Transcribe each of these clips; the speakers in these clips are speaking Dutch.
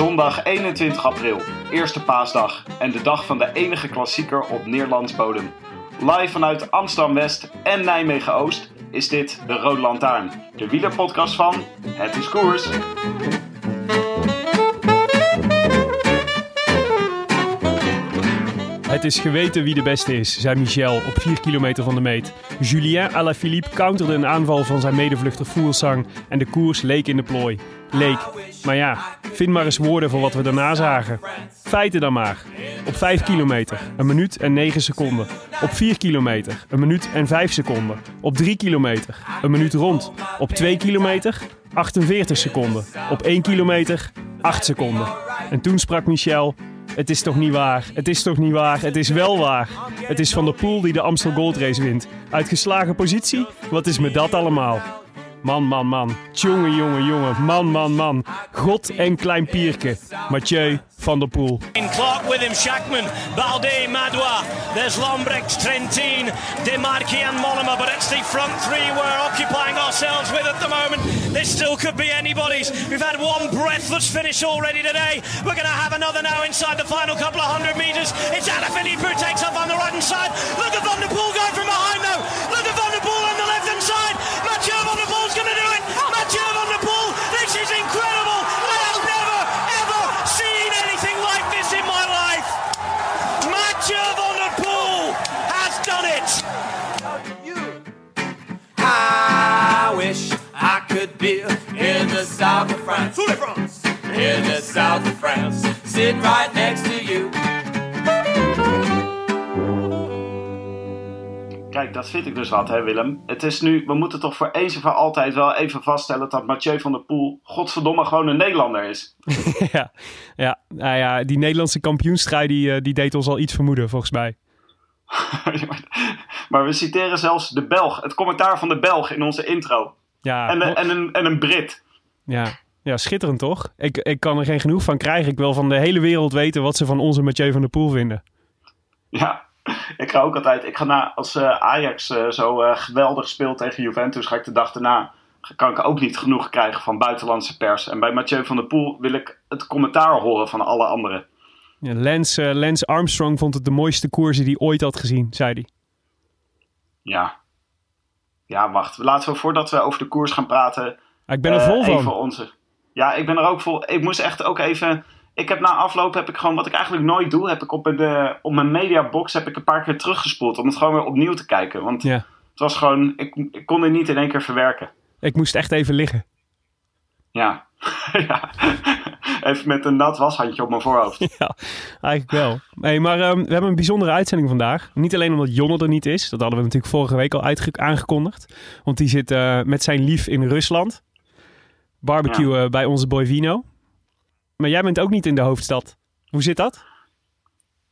Zondag 21 april, eerste paasdag en de dag van de enige klassieker op Nederlands bodem. Live vanuit Amsterdam West en Nijmegen Oost is dit de Rode Lantaarn, de wielerpodcast van Het is Koers. Het is geweten wie de beste is, zei Michel op 4 kilometer van de meet. Julien Alaphilippe counterde een aanval van zijn medevluchter Fuglsang en de koers leek in de plooi. Leek. Maar ja, vind maar eens woorden voor wat we daarna zagen. Feiten dan maar. Op 5 kilometer, een minuut en 9 seconden. Op 4 kilometer, een minuut en 5 seconden. Op 3 kilometer, een minuut rond. Op 2 kilometer, 48 seconden. Op 1 kilometer, 8 seconden. En toen sprak Michel het is toch niet waar? Het is toch niet waar? Het is wel waar. Het is Van der Poel die de Amstel Gold Race wint. Uitgeslagen positie? Wat is me dat allemaal? Man, man, man. Tjonge, jonge, jonge. Man, man, man. God en klein pierke. Mathieu van der Poel. In Clark with him, Shackman, Balde, Madwa. There's Lombrecht, Trentin, Demarchi and Mollema, but it's the front three we're occupying ourselves with at the moment. This still could be anybody's. We've had one breathless finish already today. We're going to have another now inside the final couple of hundred metres. It's Alaphilippe who takes up on the right hand side. Look at Van der Poel going from behind though. Look at Van der Poel on the left hand side. Mathieu Van der Poel's going to do it. Mathieu Van der Poel, this is incredible. I have never, ever seen anything like this in my life. Mathieu Van der Poel has done it. I wish I could be in the south of France. In the south of France. Sitting right next to you. Kijk, dat vind ik dus wat, hè Willem. Het is nu, we moeten toch voor eens en voor altijd wel even vaststellen dat Mathieu van der Poel godverdomme gewoon een Nederlander is. ja, ja, nou ja, die Nederlandse kampioenstrijd die, eh, die deed ons al iets vermoeden, volgens mij. maar we citeren zelfs de Belg, het commentaar van de Belg in onze intro. Ja, En, een- en, een, en een Brit. ja, ja, schitterend toch? Ik, ik kan er geen genoeg van krijgen. Ik wil van de hele wereld weten wat ze van onze Mathieu van der Poel vinden. Ja, ik ga ook altijd. Ik ga na, als eh, Ajax eh, zo eh, geweldig speelt tegen Juventus, ga ik de dag daarna. Kan ik ook niet genoeg krijgen van buitenlandse pers. En bij Mathieu van der Poel wil ik het commentaar horen van alle anderen. Ja, Lance, Lance Armstrong vond het de mooiste koers die hij ooit had gezien, zei hij. Ja. Ja, wacht. Laten we voordat we over de koers gaan praten. Ah, ik ben er vol van. Even onze. Ja, ik ben er ook vol. Ik moest echt ook even. Ik heb na afloop heb ik gewoon wat ik eigenlijk nooit doe, heb ik op, de, op mijn mediabox heb ik een paar keer teruggespoeld om het gewoon weer opnieuw te kijken. Want Ja. het was gewoon, ik, ik kon het niet in één keer verwerken. Ik moest echt even liggen. Ja. ja. Even met een nat washandje op mijn voorhoofd. Ja, eigenlijk wel. Hey, maar ehm, we hebben een bijzondere uitzending vandaag. Niet alleen omdat Jonne er niet is. Dat hadden we natuurlijk vorige week al aangekondigd. Want die zit eh, met zijn lief in Rusland. Barbecue bij onze boy Vino. Maar jij bent ook niet in de hoofdstad. Hoe zit dat?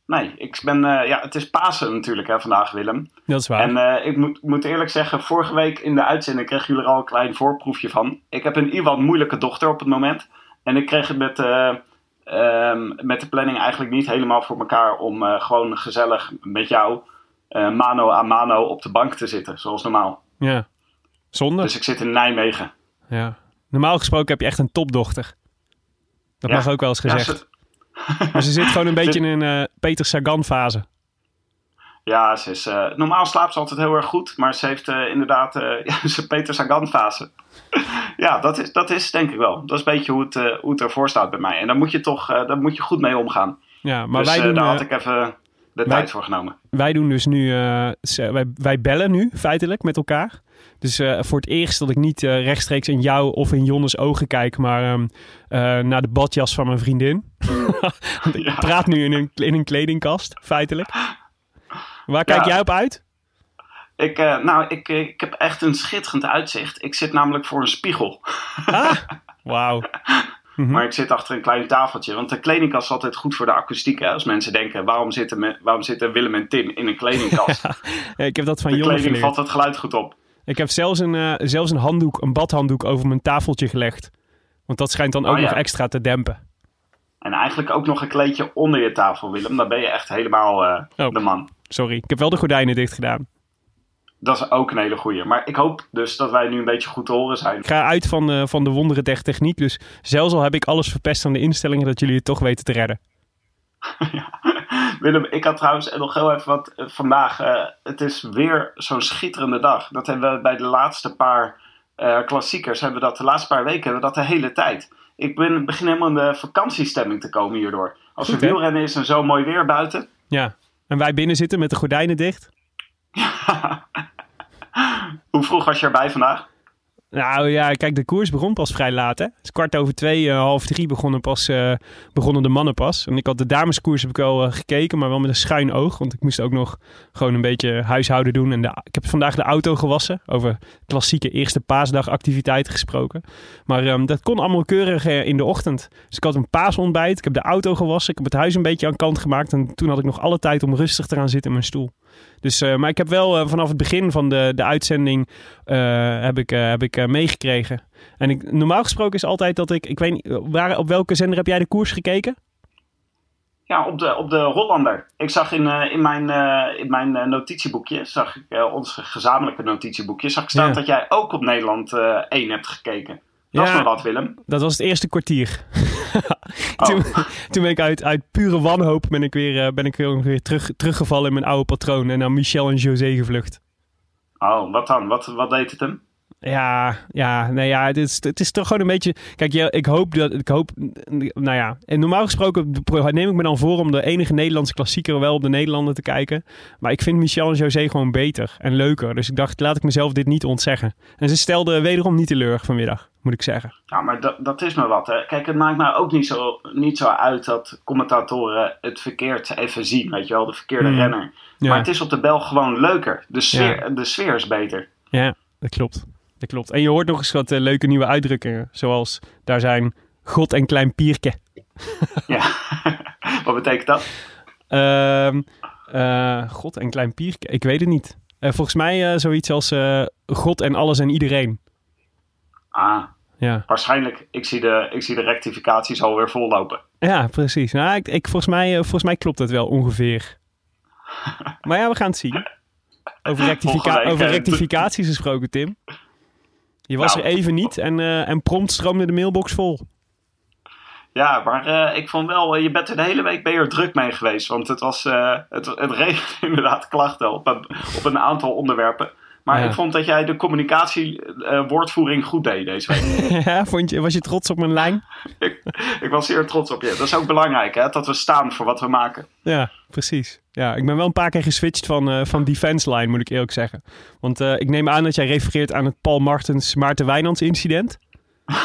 Nee, ik ben, eh, ja, het is Pasen natuurlijk hè, vandaag, Willem. Dat is waar. En eh, ik moet, moet eerlijk zeggen, vorige week in de uitzending kregen jullie er al een klein voorproefje van. Ik heb een Iwan moeilijke dochter op het moment. En ik kreeg het met, eh, ehm, met de planning eigenlijk niet helemaal voor elkaar om gewoon gezellig met jou mano a mano op de bank te zitten, zoals normaal. Ja. Zonde. Dus ik zit in Nijmegen. Ja. Normaal gesproken heb je echt een topdochter. Dat Ja. mag ook wel eens Ja, gezegd. ze- Maar ze zit gewoon een beetje in een eh, Peter Sagan fase. Ja, ze is, eh, normaal slaapt ze altijd heel erg goed, maar ze heeft eh, inderdaad zijn Peter Sagan fase. ja, dat is, dat is denk ik wel. Dat is een beetje hoe het, hoe het ervoor staat bij mij. En daar moet je toch daar moet je goed mee omgaan. Ja, maar dus wij, doen, daar had ik even de tijd voor genomen. wij doen dus nu... wij, wij bellen nu feitelijk met elkaar. Dus eh, voor het eerst dat ik niet eh, rechtstreeks in jou of in Jonnes ogen kijk, maar ehm, eh, naar de badjas van mijn vriendin. Ik Ja. praat nu in een, in een kledingkast, feitelijk. Waar kijk Ja. jij op uit? Ik, nou, ik, ik heb echt een schitterend uitzicht. Ik zit namelijk voor een spiegel. Ah, wauw. Mhm. Maar ik zit achter een klein tafeltje. Want de kledingkast is altijd goed voor de akoestiek. Hè? Als mensen denken, waarom zitten, me, waarom zitten Willem en Tim in een kledingkast? Ja, ik heb dat van de kleding valt het geluid goed op. Ik heb zelfs een, eh, zelfs een handdoek, een badhanddoek over mijn tafeltje gelegd. Want dat schijnt dan ook Oh, ja. nog extra te dempen. En eigenlijk ook nog een kleedje onder je tafel, Willem. Dan ben je echt helemaal eh, Oh. de man. Sorry, ik heb wel de gordijnen dicht gedaan. Dat is ook een hele goeie. Maar ik hoop dus dat wij nu een beetje goed te horen zijn. Ik ga uit van, eh, van de wonderen der techniek. Dus zelfs al heb ik alles verpest aan de instellingen, dat jullie het toch weten te redden. Willem, ik had trouwens nog heel even wat eh, vandaag. eh, het is weer zo'n schitterende dag. Dat hebben we bij de laatste paar eh, klassiekers. Hebben we dat de laatste paar weken hebben we dat de hele tijd. Ik ben, begin helemaal in de vakantiestemming te komen hierdoor. Als er Goed, wielrennen is en zo mooi weer buiten. Ja. En wij binnen zitten met de gordijnen dicht. Hoe vroeg was je erbij vandaag? Nou ja, kijk, de koers begon pas vrij laat. Hè? Het is kwart over twee, eh, half drie begonnen, pas, eh, begonnen de mannen pas. En ik had de dameskoers heb ik wel eh, gekeken, maar wel met een schuin oog. Want ik moest ook nog gewoon een beetje huishouden doen. En de, ik heb vandaag de auto gewassen. Over klassieke eerste paasdag activiteiten gesproken. Maar ehm, dat kon allemaal keurig in de ochtend. Dus ik had een paasontbijt. Ik heb de auto gewassen. Ik heb het huis een beetje aan kant gemaakt. En toen had ik nog alle tijd om rustig te gaan zitten in mijn stoel. Dus, eh, maar ik heb wel eh, vanaf het begin van de, de uitzending eh, heb ik, heb ik meegekregen. En ik, normaal gesproken is altijd dat ik, ik weet niet, waar, op welke zender heb jij de koers gekeken? Ja, op de, op de Hollander. Ik zag in, in mijn, in mijn notitieboekje, zag ik, ons gezamenlijke notitieboekje, zag ik staan Ja. dat jij ook op Nederland eh 1 hebt gekeken. Dat is Ja. nog wat, Willem. Dat was het eerste kwartier. Oh. toen, toen ben ik uit, uit pure wanhoop ben ik weer, eh, ben ik weer, weer terug, teruggevallen in mijn oude patroon en naar Michel en José gevlucht. Oh, wat dan? Wat, wat deed het hem? Ja, ja, nee, ja, het is, het is toch gewoon een beetje. Kijk, ik hoop dat. Ik hoop. Nou ja, en normaal gesproken neem ik me dan voor om de enige Nederlandse klassieker wel op de Nederlanden te kijken. Maar ik vind Michel en José gewoon beter en leuker. Dus ik dacht, laat ik mezelf dit niet ontzeggen. En ze stelden wederom niet teleur vanmiddag, moet ik zeggen. Ja, maar dat, dat is maar wat. Hè. Kijk, het maakt mij ook niet zo, niet zo uit dat commentatoren het verkeerd even zien. Weet je wel, de verkeerde Hmm. renner. Ja. Maar het is op de bel gewoon leuker. De sfeer, de sfeer is beter. Ja, dat klopt. Dat klopt. En je hoort nog eens wat eh, leuke nieuwe uitdrukkingen. Zoals daar zijn God en klein pierke. Ja. wat betekent dat? Ehm, eh, God en klein pierke. Ik weet het niet. Eh, volgens mij zoiets als God en alles en iedereen. Ah, Ja, waarschijnlijk. Ik zie de, ik zie de rectificaties alweer vollopen. ja precies. Nou, ik, ik, volgens, mij, volgens mij klopt het wel ongeveer. Maar ja, we gaan het zien. Over, rectifica over rectificaties gesproken, Tim. Je was Nou. er even niet en, eh, en prompt stroomde de mailbox vol. Ja, maar eh, ik vond wel, eh, je bent er de hele week ben je er druk mee geweest. Want het, was, het, het regent inderdaad klachten op een, op een aantal onderwerpen. Maar Ja. ik vond dat jij de communicatie-woordvoering goed deed deze week. ja, vond je, was je trots op mijn lijn? ik, ik was zeer trots op je. Dat is ook belangrijk, hè? Dat we staan voor wat we maken. Ja, precies. Ja, ik ben wel een paar keer geswitcht van, eh, van defense line, moet ik eerlijk zeggen. Want eh, ik neem aan dat jij refereert aan het Paul Martens Maarten Wijnands incident.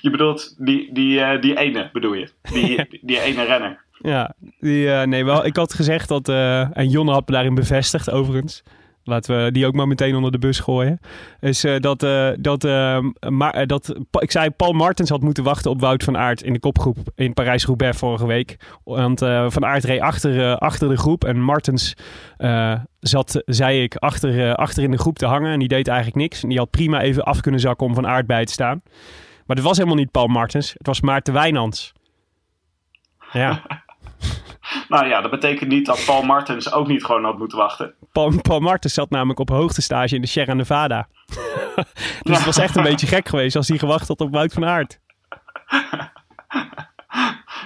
je bedoelt die, die, eh, die ene, bedoel je? Die, die ene renner. Ja, die, eh, nee, wel. Ik had gezegd dat, eh, en Jonne had me daarin bevestigd overigens. Laten we die ook maar meteen onder de bus gooien. Is eh, dat, eh, dat, eh, maar, eh, dat ik zei Paul Martens had moeten wachten op Wout van Aert in de kopgroep in Parijs-Roubaix vorige week. Want van Aert reed achter, achter de groep en Martens zat, zei ik, achter, achter in de groep te hangen. En die deed eigenlijk niks. En die had prima even af kunnen zakken om van Aert bij te staan. Maar het was helemaal niet Paul Martens. Het was Maarten Wijnands. Ja, Nou ja, dat betekent niet dat Paul Martens ook niet gewoon had moeten wachten. Paul, Paul Martens zat namelijk op hoogtestage in de Sierra Nevada. dus het was echt een beetje gek geweest als hij gewacht had op Wout van Aert.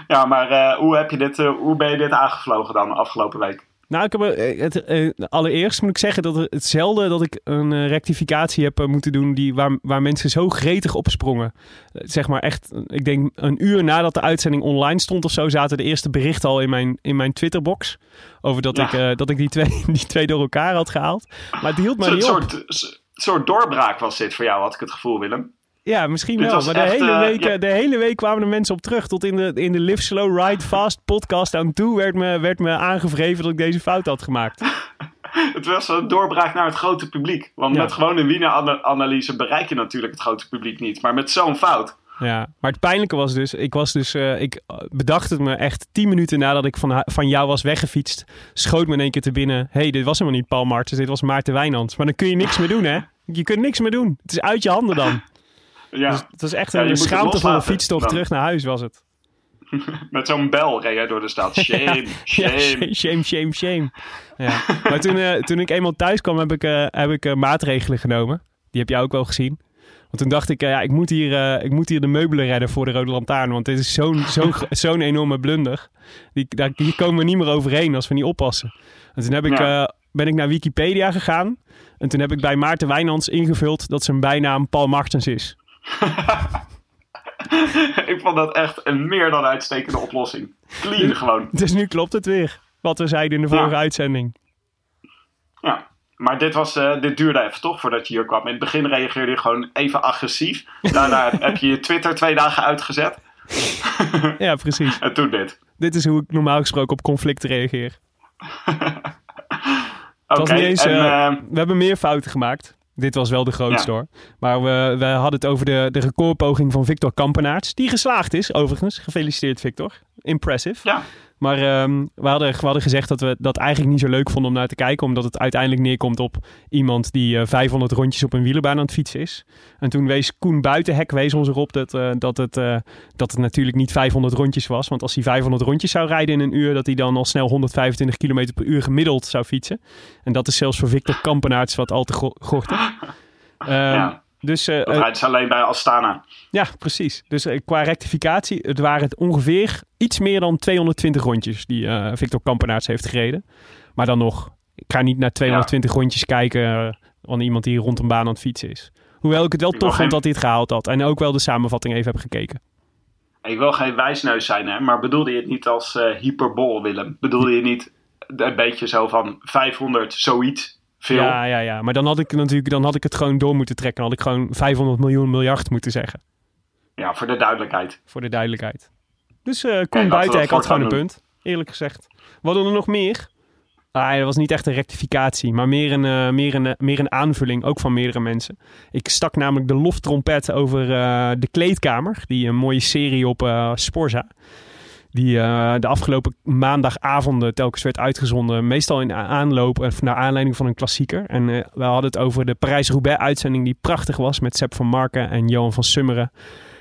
Ja, maar eh, hoe, heb je dit, eh, hoe ben je dit aangevlogen dan afgelopen week? Nou, ik heb, eh, het, eh, allereerst moet ik zeggen dat het hetzelfde dat ik een eh, rectificatie heb moeten doen die, waar, waar mensen zo gretig op sprongen. Zeg maar echt, ik denk een uur nadat de uitzending online stond of zo, zaten de eerste berichten al in mijn, in mijn Twitterbox. Over dat, Ja. ik, dat ik die twee, die twee door elkaar had gehaald. Maar het hield Een niet op. soort, s- soort doorbraak was dit voor jou, had ik het gevoel, Willem. Ja, misschien Dit wel. Maar de, echt, hele eh, week, ja. eh, de hele week kwamen er mensen op terug. Tot in de, in de Live Slow Ride Fast podcast aan toe werd me, werd me aangevreven dat ik deze fout had gemaakt. Het was een doorbraak naar het grote publiek. Want Ja. met gewoon een wieneranalyse bereik je natuurlijk het grote publiek niet. Maar met zo'n fout. Ja, maar het pijnlijke was dus, ik was dus, eh, ik bedacht het me echt tien minuten nadat ik van, van jou was weggefietst, schoot me in één keer te binnen, hey, dit was helemaal niet Paul Martens, dit was Maarten Wijnands. Maar dan kun je niks meer doen, hè? Je kunt niks meer doen. Het is uit je handen dan. Ja, Dus het was echt een schaamtevolle fietstocht dan. terug naar huis was het. met zo'n bel reed jij door de stad. Shame, Ja, shame. shame, shame, shame. Ja. Maar toen, eh, toen ik eenmaal thuis kwam, heb ik, eh, heb ik eh, maatregelen genomen. Die heb jij ook wel gezien. Want toen dacht ik, ja, ik moet, hier, ik moet hier de meubelen redden voor de Rode Lantaarn. Want dit is zo'n zo'n zo'n enorme blunder. Die, daar, hier komen we niet meer overheen als we niet oppassen. En toen heb ik, Ja. ben ik naar Wikipedia gegaan. En toen heb ik bij Maarten Wijnands ingevuld dat zijn bijnaam Paul Martens is. ik vond dat echt een meer dan uitstekende oplossing. Clean gewoon. Dus nu klopt het weer. Wat we zeiden in de vorige Ja. uitzending. Ja. Maar dit, was, eh, dit duurde even toch voordat je hier kwam. In het begin reageerde je gewoon even agressief. Daarna heb je je Twitter twee dagen uitgezet. Ja, precies. En toen dit. Dit is hoe ik normaal gesproken op conflicten reageer. Oké, en, eh, eh, we hebben meer fouten gemaakt. Dit was wel de grootste Ja. hoor. Maar we, we hadden het over de, de recordpoging van Victor Kampenaerts. Die geslaagd is, overigens. Gefeliciteerd Victor. Impressive. ja. Maar ehm, we, hadden, we hadden gezegd dat we dat eigenlijk niet zo leuk vonden om naar te kijken. Omdat het uiteindelijk neerkomt op iemand die eh, 500 rondjes op een wielerbaan aan het fietsen is. En toen wees Koen Buitenhek wees ons erop dat, eh, dat, het, eh, dat het natuurlijk niet 500 rondjes was. Want als hij 500 rondjes zou rijden in een uur, dat hij dan al snel 125 km per uur gemiddeld zou fietsen. En dat is zelfs voor Victor Kampenaerts wat al te go- Ja. Dus eh, Dat eh, rijdt ze alleen bij Astana. ja, precies. Dus eh, qua rectificatie, het waren het ongeveer iets meer dan 220 rondjes die Victor Kampenaerts heeft gereden. Maar dan nog, ik ga niet naar 220 rondjes kijken van iemand die rond een baan aan het fietsen is. Hoewel ik het wel Ik tof vond geen- dat hij het gehaald had. En ook wel de samenvatting even heb gekeken. Ik wil geen wijsneus zijn, hè, maar bedoelde je het niet als hyperbol, Willem? Bedoelde je niet een beetje zo van 500 zoiets? Veel? Ja, ja, ja. Maar dan had ik natuurlijk dan had ik het gewoon door moeten trekken. Dan had ik gewoon 500 miljoen miljard moeten zeggen. Ja, voor de duidelijkheid. Voor de duidelijkheid. Dus Koen dat Buitenhek had gewoon een punt. Eerlijk gezegd. Wat hadden er nog meer? Ah, dat was niet echt een rectificatie, maar meer een, eh, meer, een, eh, meer een aanvulling, ook van meerdere mensen. Ik stak namelijk de loftrompet over eh, de kleedkamer, die een mooie serie op Sporza. Die eh, de afgelopen maandagavonden telkens werd uitgezonden. Meestal in aanloop, of naar aanleiding van een klassieker. En eh, we hadden het over de Parijs-Roubaix-uitzending die prachtig was. Met Sepp van Marken en Johan van Summeren.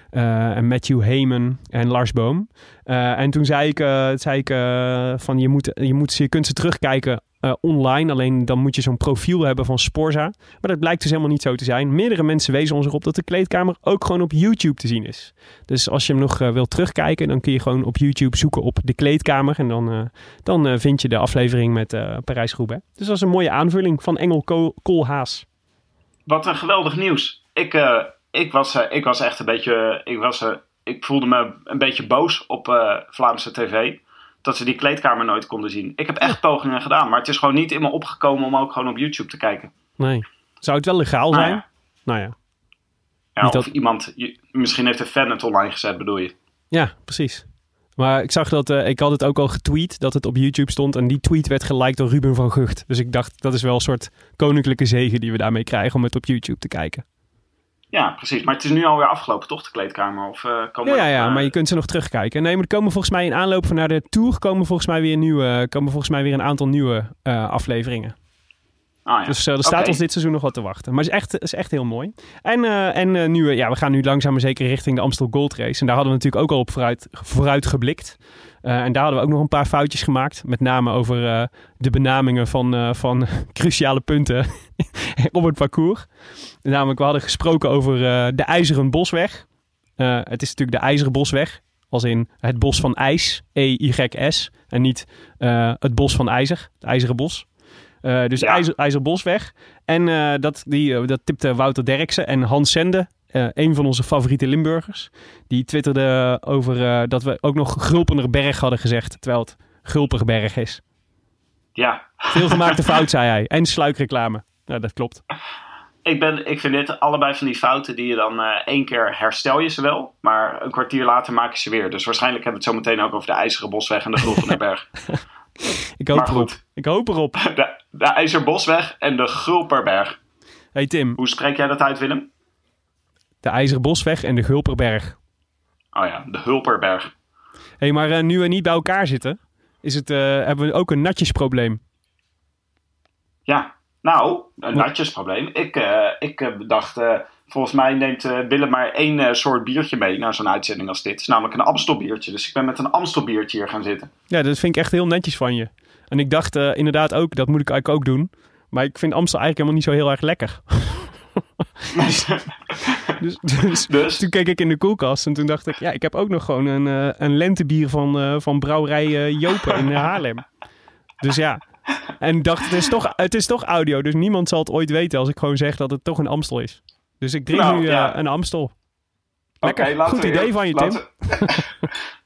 eh, en Matthew Heyman en Lars Boom. Eh, en toen zei ik, eh, zei ik eh, van je, moet, je, moet, je kunt ze terugkijken eh, online. Alleen dan moet je zo'n profiel hebben van Sporza. Maar dat blijkt dus helemaal niet zo te zijn. Meerdere mensen wezen ons erop dat de kleedkamer ook gewoon op YouTube te zien is. Dus als je hem nog eh, wilt terugkijken, dan kun je gewoon op YouTube zoeken op de kleedkamer. En dan, eh, dan vind je de aflevering met Parijs-Roubaix. Dus dat is een mooie aanvulling van Engel Kool- Koolhaas. Wat een geweldig nieuws. Ik, ik, was, ik was echt een beetje. Ik, was, ik voelde me een beetje boos op Vlaamse tv. Dat ze die kleedkamer nooit konden zien. Ik heb echt pogingen gedaan, maar het is gewoon niet in me opgekomen om ook gewoon op YouTube te kijken. Nee. Zou het wel legaal Nou zijn? ja. Nou ja. Ja, Niet of dat- iemand, misschien heeft een fan het online gezet, bedoel je? Ja, precies. Maar ik zag dat, eh, ik had het ook al getweet dat het op YouTube stond. En die tweet werd geliked door Ruben van Gucht. Dus ik dacht, dat is wel een soort koninklijke zegen die we daarmee krijgen om het op YouTube te kijken. Ja, precies. Maar het is nu alweer afgelopen, toch, de kleedkamer? Of, eh, komen Ja, ja, ja, eh, maar je kunt ze nog terugkijken. Nee, maar er komen volgens mij in aanloop van naar de tour komen volgens mij weer nieuwe, komen volgens mij weer een aantal nieuwe eh, afleveringen. Ah, ja. Dus er staat ons dit seizoen nog wat te wachten. Maar het is echt, het is echt heel mooi. En, en nu, ja, we gaan nu langzaam maar zeker richting de Amstel Gold Race. En daar hadden we natuurlijk ook al op vooruit, vooruit geblikt. En daar hadden we ook nog een paar foutjes gemaakt. Met name over de benamingen van, van cruciale punten op het parcours. Namelijk, we hadden gesproken over eh, de IJzeren Bosweg. Eh, het is natuurlijk de IJzeren Bosweg. Als in het bos van ijs, E-Y-S. En niet eh, het bos van ijzer, het IJzeren Bos. Dus Ja. IJzer, IJzerbosweg. En dat, die, dat tipte Wouter Derksen en Hans Sende, eh, een van onze favoriete Limburgers. Die twitterde over dat we ook nog Gulpenerberg hadden gezegd, terwijl het Gulperberg is. Ja, Veel gemaakte fout, zei hij. En sluikreclame. Nou, dat klopt. ik, ben, ik vind dit allebei van die fouten die je dan eh, één keer herstel je ze wel, maar een kwartier later maak je ze weer. Dus waarschijnlijk hebben we het zo meteen ook over de IJzeren Bosweg en de Gulpenerberg. Ik hoop erop. Ik hoop erop. de, de IJzerbosweg en de Gulperberg. Hey Tim, Hoe spreek jij dat uit, Willem? de IJzerbosweg en de Gulperberg. Oh ja, de Hulperberg. hey, maar eh, nu we niet bij elkaar zitten, is het, eh, hebben we ook een natjesprobleem. Ja, nou, een natjesprobleem. Ik, eh, ik eh, dacht, eh, volgens mij neemt Willem maar één soort biertje mee naar zo'n uitzending als dit. Het is namelijk een Amstelbiertje. Dus ik ben met een Amstelbiertje hier gaan zitten. Ja, dat vind ik echt heel netjes van je. En ik dacht inderdaad ook, dat moet ik eigenlijk ook doen. Maar ik vind Amstel eigenlijk helemaal niet zo heel erg lekker. Dus, dus, Dus? toen keek ik in de koelkast en toen dacht ik, ja, ik heb ook nog gewoon een, een lentebier van, van brouwerij eh, Jopen in Haarlem. Dus ja. En dacht, het is, toch, het is toch audio, dus niemand zal het ooit weten als ik gewoon zeg dat het toch een Amstel is. Dus ik drink Nou, nu eh, een Amstel. Lekker, laten goed we idee van je, Tim. we-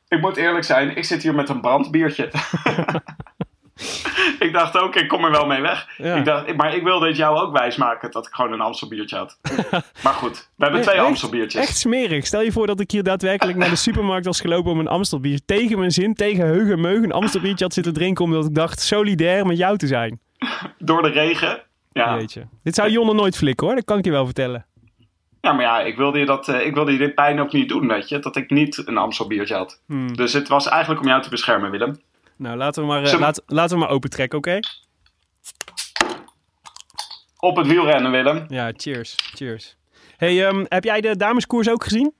ik moet eerlijk zijn, ik zit hier met een brandbiertje. ik dacht ook, ik kom er wel mee weg. Ja. Ik dacht, maar ik wilde het jou ook wijsmaken dat ik gewoon een Amstelbiertje had. maar goed, we hebben twee echt- Amstelbiertjes. Echt smerig. Stel je voor dat ik hier daadwerkelijk naar de supermarkt was gelopen om een Amstelbier tegen mijn zin, tegen heugen en meugen, een Amstelbiertje had zitten drinken omdat ik dacht solidair met jou te zijn. Door de regen. Ja. Jeetje. Dit zou Jonne nooit flikken hoor, dat kan ik je wel vertellen. ja, maar ja, ik wilde, je dat, eh, ik wilde je dit pijn ook niet doen, weet je. Dat ik niet een Amstelbiertje had. Hmm. Dus het was eigenlijk om jou te beschermen, Willem. Nou, laten we maar, eh, we- laat, laten we maar open trekken, oké? Op het wielrennen, Willem. Ja, cheers. Cheers. Hey, ehm, heb jij de dameskoers ook gezien?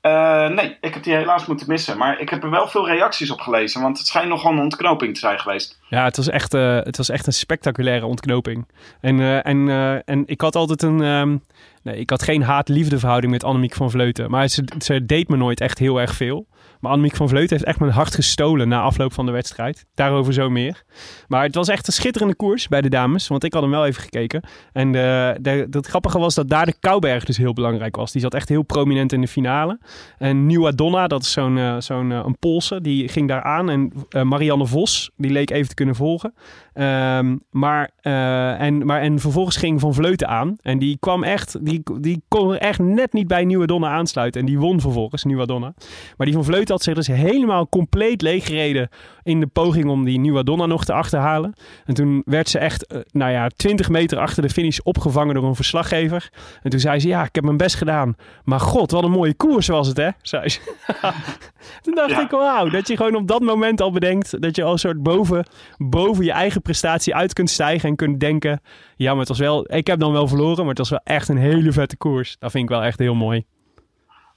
Eh, nee, ik heb die helaas moeten missen. Maar ik heb er wel veel reacties op gelezen. Want het schijnt nogal een ontknoping te zijn geweest. Ja, het was echt, eh, het was echt een spectaculaire ontknoping. En, en, en ik had altijd een... ehm, nee, ik had geen haat-liefde verhouding met Annemiek van Vleuten. Maar ze, ze deed me nooit echt heel erg veel. Maar Annemiek van Vleuten heeft echt mijn hart gestolen na afloop van de wedstrijd. Daarover zo meer. Maar het was echt een schitterende koers bij de dames. Want ik had hem wel even gekeken. En de, de, het grappige was dat daar de Kouberg dus heel belangrijk was. Die zat echt heel prominent in de finale. En Nieuwa Donna, dat is zo'n eh, zo'n eh, een Poolse, die ging daar aan. En eh, Marianne Vos, die leek even te kunnen volgen. Ehm, maar, eh, en, maar, en vervolgens ging Van Vleuten aan. En die kwam echt, die, die kon er echt net niet bij Nieuwe Donna aansluiten. En die won vervolgens, Nieuwe Donna. Maar die Van Vleuten had zich dus helemaal compleet leeggereden in de poging om die Nieuwe Donna nog te achterhalen. En toen werd ze echt, eh, nou ja, 20 meter achter de finish opgevangen door een verslaggever. En toen zei ze, ja, ik heb mijn best gedaan. Maar god, wat een mooie koers was het, hè? Zei ze. toen dacht Ja. ik, wauw, dat je gewoon op dat moment al bedenkt dat je al een soort boven, boven je eigen prestatie uit kunt stijgen en kunt denken, ja, maar het was wel, ik heb dan wel verloren, maar het was wel echt een hele vette koers. Dat vind ik wel echt heel mooi.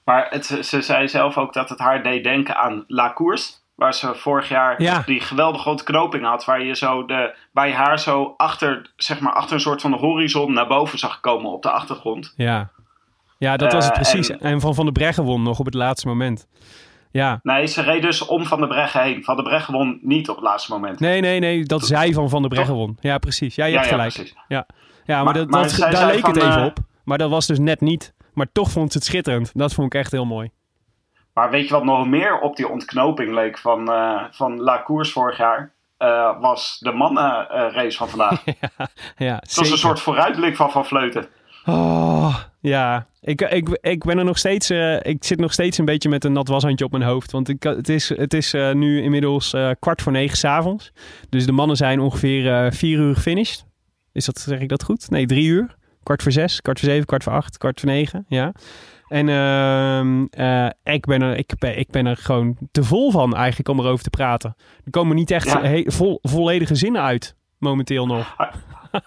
Maar het, ze zei zelf ook dat het haar deed denken aan La Course. Waar ze vorig jaar Ja. die geweldige ontknoping had. Waar je, zo de, je haar zo achter, zeg maar, achter een soort van horizon naar boven zag komen op de achtergrond. Ja, ja dat was het Eh, precies. en- En, Van Van der Breggen won nog op het laatste moment. Ja, Nee, ze reed dus om Van de Breggen heen. Van de Breggen won niet op het laatste moment. nee, nee, nee, dat zij van Van der Breggen won. Ja, precies. Ja, je Ja, hebt gelijk. Ja, ja maar, Maar- dat, maar dat, zij daar leek het even eh, op. Maar dat was dus net niet. Maar toch vond ze het schitterend. Dat vond ik echt heel mooi. Maar weet je wat nog meer op die ontknoping leek van, eh, van La Course vorig jaar? Eh, was de mannenrace van vandaag. Ja, Het was een soort vooruitblik van Van Vleuten. Oh, ja. Ik, ik, ik ben er nog steeds. eh, ik zit nog steeds een beetje met een nat washandje op mijn hoofd. Want ik, het is, het is nu inmiddels kwart voor negen s'avonds. Dus de mannen zijn ongeveer vier uur gefinished. Is dat, zeg ik dat goed? Nee, drie uur. Kwart voor zes, kwart voor zeven, kwart voor acht, kwart voor negen. Ja. En ehm, eh, ik, ben er, ik, ben, ik ben er gewoon te vol van eigenlijk om erover te praten. Er komen niet echt Ja. he- vol, volledige zinnen uit, momenteel nog.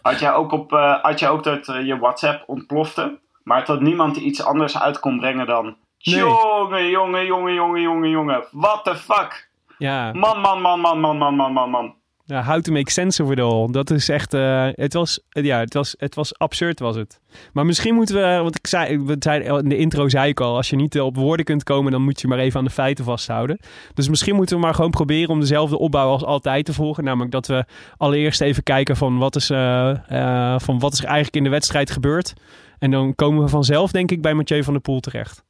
had jij ook, op, eh, had jij ook dat eh, je WhatsApp ontplofte, maar dat niemand iets anders uit kon brengen dan... Nee. Jongen, jongen, jongen, jongen, jongen, jongen. What the fuck? Ja, Man, man, man, man, man, man, man, man, man. Ja how to make sense of it all. Dat is echt, eh, het was, ja, het was, het was absurd was het. Maar misschien moeten we, want ik zei, we zeiden- in de intro zei ik al, als je niet eh, op woorden kunt komen, dan moet je maar even aan de feiten vasthouden. Dus misschien moeten we maar gewoon proberen om dezelfde opbouw als altijd te volgen. Namelijk dat we allereerst even kijken van wat is, eh, van wat is er eigenlijk in de wedstrijd gebeurd. En dan komen we vanzelf, denk ik, bij Mathieu van der Poel terecht.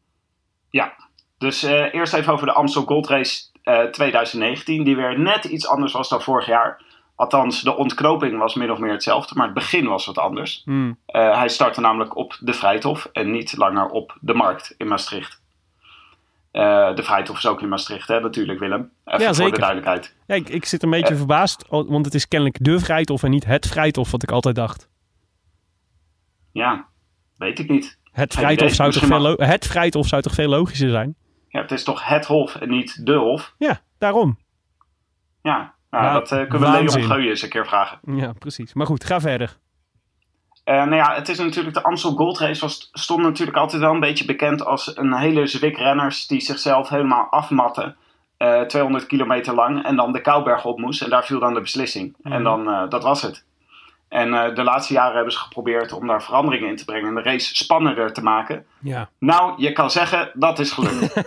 Ja, dus eerst even over de Amstel Gold Race eh, 2019, die weer net iets anders was dan vorig jaar. Althans, de ontknoping was min of meer hetzelfde, maar het begin was wat anders. Hmm. Eh, hij startte namelijk op de Vrijthof en niet langer op de Markt in Maastricht. Eh, de Vrijthof is ook in Maastricht, hè, natuurlijk, Willem. Even Ja, voor zeker. de duidelijkheid. Ja, ik, ik zit een beetje verbaasd, want het is kennelijk de Vrijthof en niet het Vrijthof, wat ik altijd dacht. Ja, weet ik niet. Het Vrijthof, zou toch veel het Vrijthof zou toch veel logischer zijn? Ja, het is toch het Hof en niet de Hof? Ja, daarom. Ja, nou, Ja, dat eh, kunnen we. Leon Geuyen eens een keer vragen. Ja, precies. Maar goed, ga verder. Eh, nou ja, het is natuurlijk de Amstel Gold Race was, stond natuurlijk altijd wel een beetje bekend als een hele zwik renners die zichzelf helemaal afmatten. eh 200 kilometer lang en dan de Kouberg op moest en daar viel dan de beslissing. En dan, eh, dat was het. En eh, de laatste jaren hebben ze geprobeerd om daar veranderingen in te brengen en de race spannender te maken. Ja. Nou, je kan zeggen, dat is gelukt.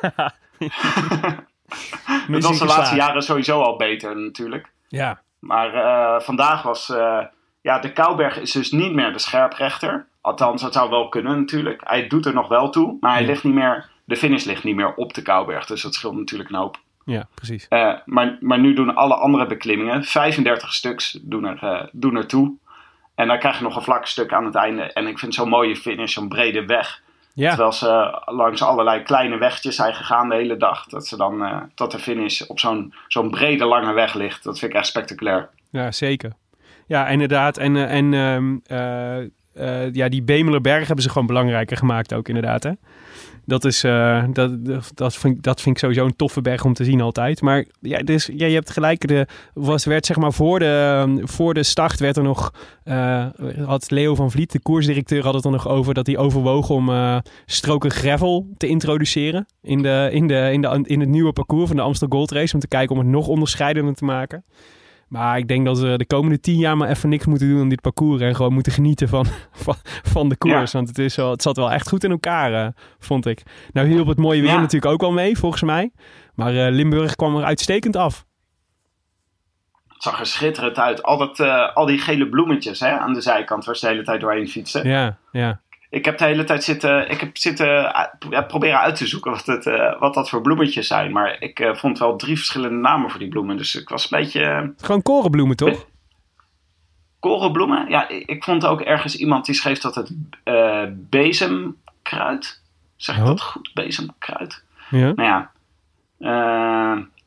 Missie was de laatste jaren sowieso al beter natuurlijk. Ja. Maar eh, vandaag was. eh, ja, de Kouberg is dus niet meer de scherprechter. Althans, dat zou wel kunnen natuurlijk. Hij doet er nog wel toe. Maar hij Ja. ligt niet meer. De finish ligt niet meer op de Kouberg. Dus dat scheelt natuurlijk een hoop. ja, precies. Maar, maar nu doen alle andere beklimmingen. 35 stuks doen er, doen er toe. En dan krijg je nog een vlak stuk aan het einde. En ik vind zo'n mooie finish, zo'n brede weg. Ja, Terwijl ze eh, langs allerlei kleine wegjes zijn gegaan de hele dag. Dat ze dan eh, tot de finish op zo'n zo'n brede lange weg ligt. Dat vind ik echt spectaculair. ja zeker. Ja, inderdaad. En, eh, en ehm, eh, eh, ja, die Bemelerberg hebben ze gewoon belangrijker gemaakt ook inderdaad. Hè? Dat, is, eh, dat, dat, vind, dat vind ik sowieso een toffe berg om te zien altijd. Maar ja, dus, ja, je hebt gelijk. De, was, werd, zeg maar, voor, de, voor de start werd er nog... eh, had Leo van Vliet, de koersdirecteur, had het er nog over... dat hij overwoog om eh, stroken gravel te introduceren... In, de, in, de, in, de, in het nieuwe parcours van de Amstel Gold Race... om te kijken om het nog onderscheidender te maken. Maar ik denk dat we de komende tien jaar maar even niks moeten doen aan dit parcours. En gewoon moeten genieten van, van, van de koers. Want het, is wel, het zat wel echt goed in elkaar, eh, vond ik. Nou hielp het mooie weer Ja. natuurlijk ook wel mee, volgens mij. Maar eh, Limburg kwam er uitstekend af. Het zag er schitterend uit. Al, dat, eh, al die gele bloemetjes hè, aan de zijkant waar ze de hele tijd doorheen fietsen. Ja, ja. Ik heb de hele tijd zitten, ik heb zitten eh, ja, proberen uit te zoeken wat, het, eh, wat dat voor bloemetjes zijn. Maar ik eh, vond wel drie verschillende namen voor die bloemen. Dus ik was een beetje... Gewoon korenbloemen, toch? korenbloemen. Ja, ik, ik vond ook ergens iemand die schreef dat het bezemkruid. Zeg ik Oh. dat goed? Bezemkruid? Ja. Nou ja.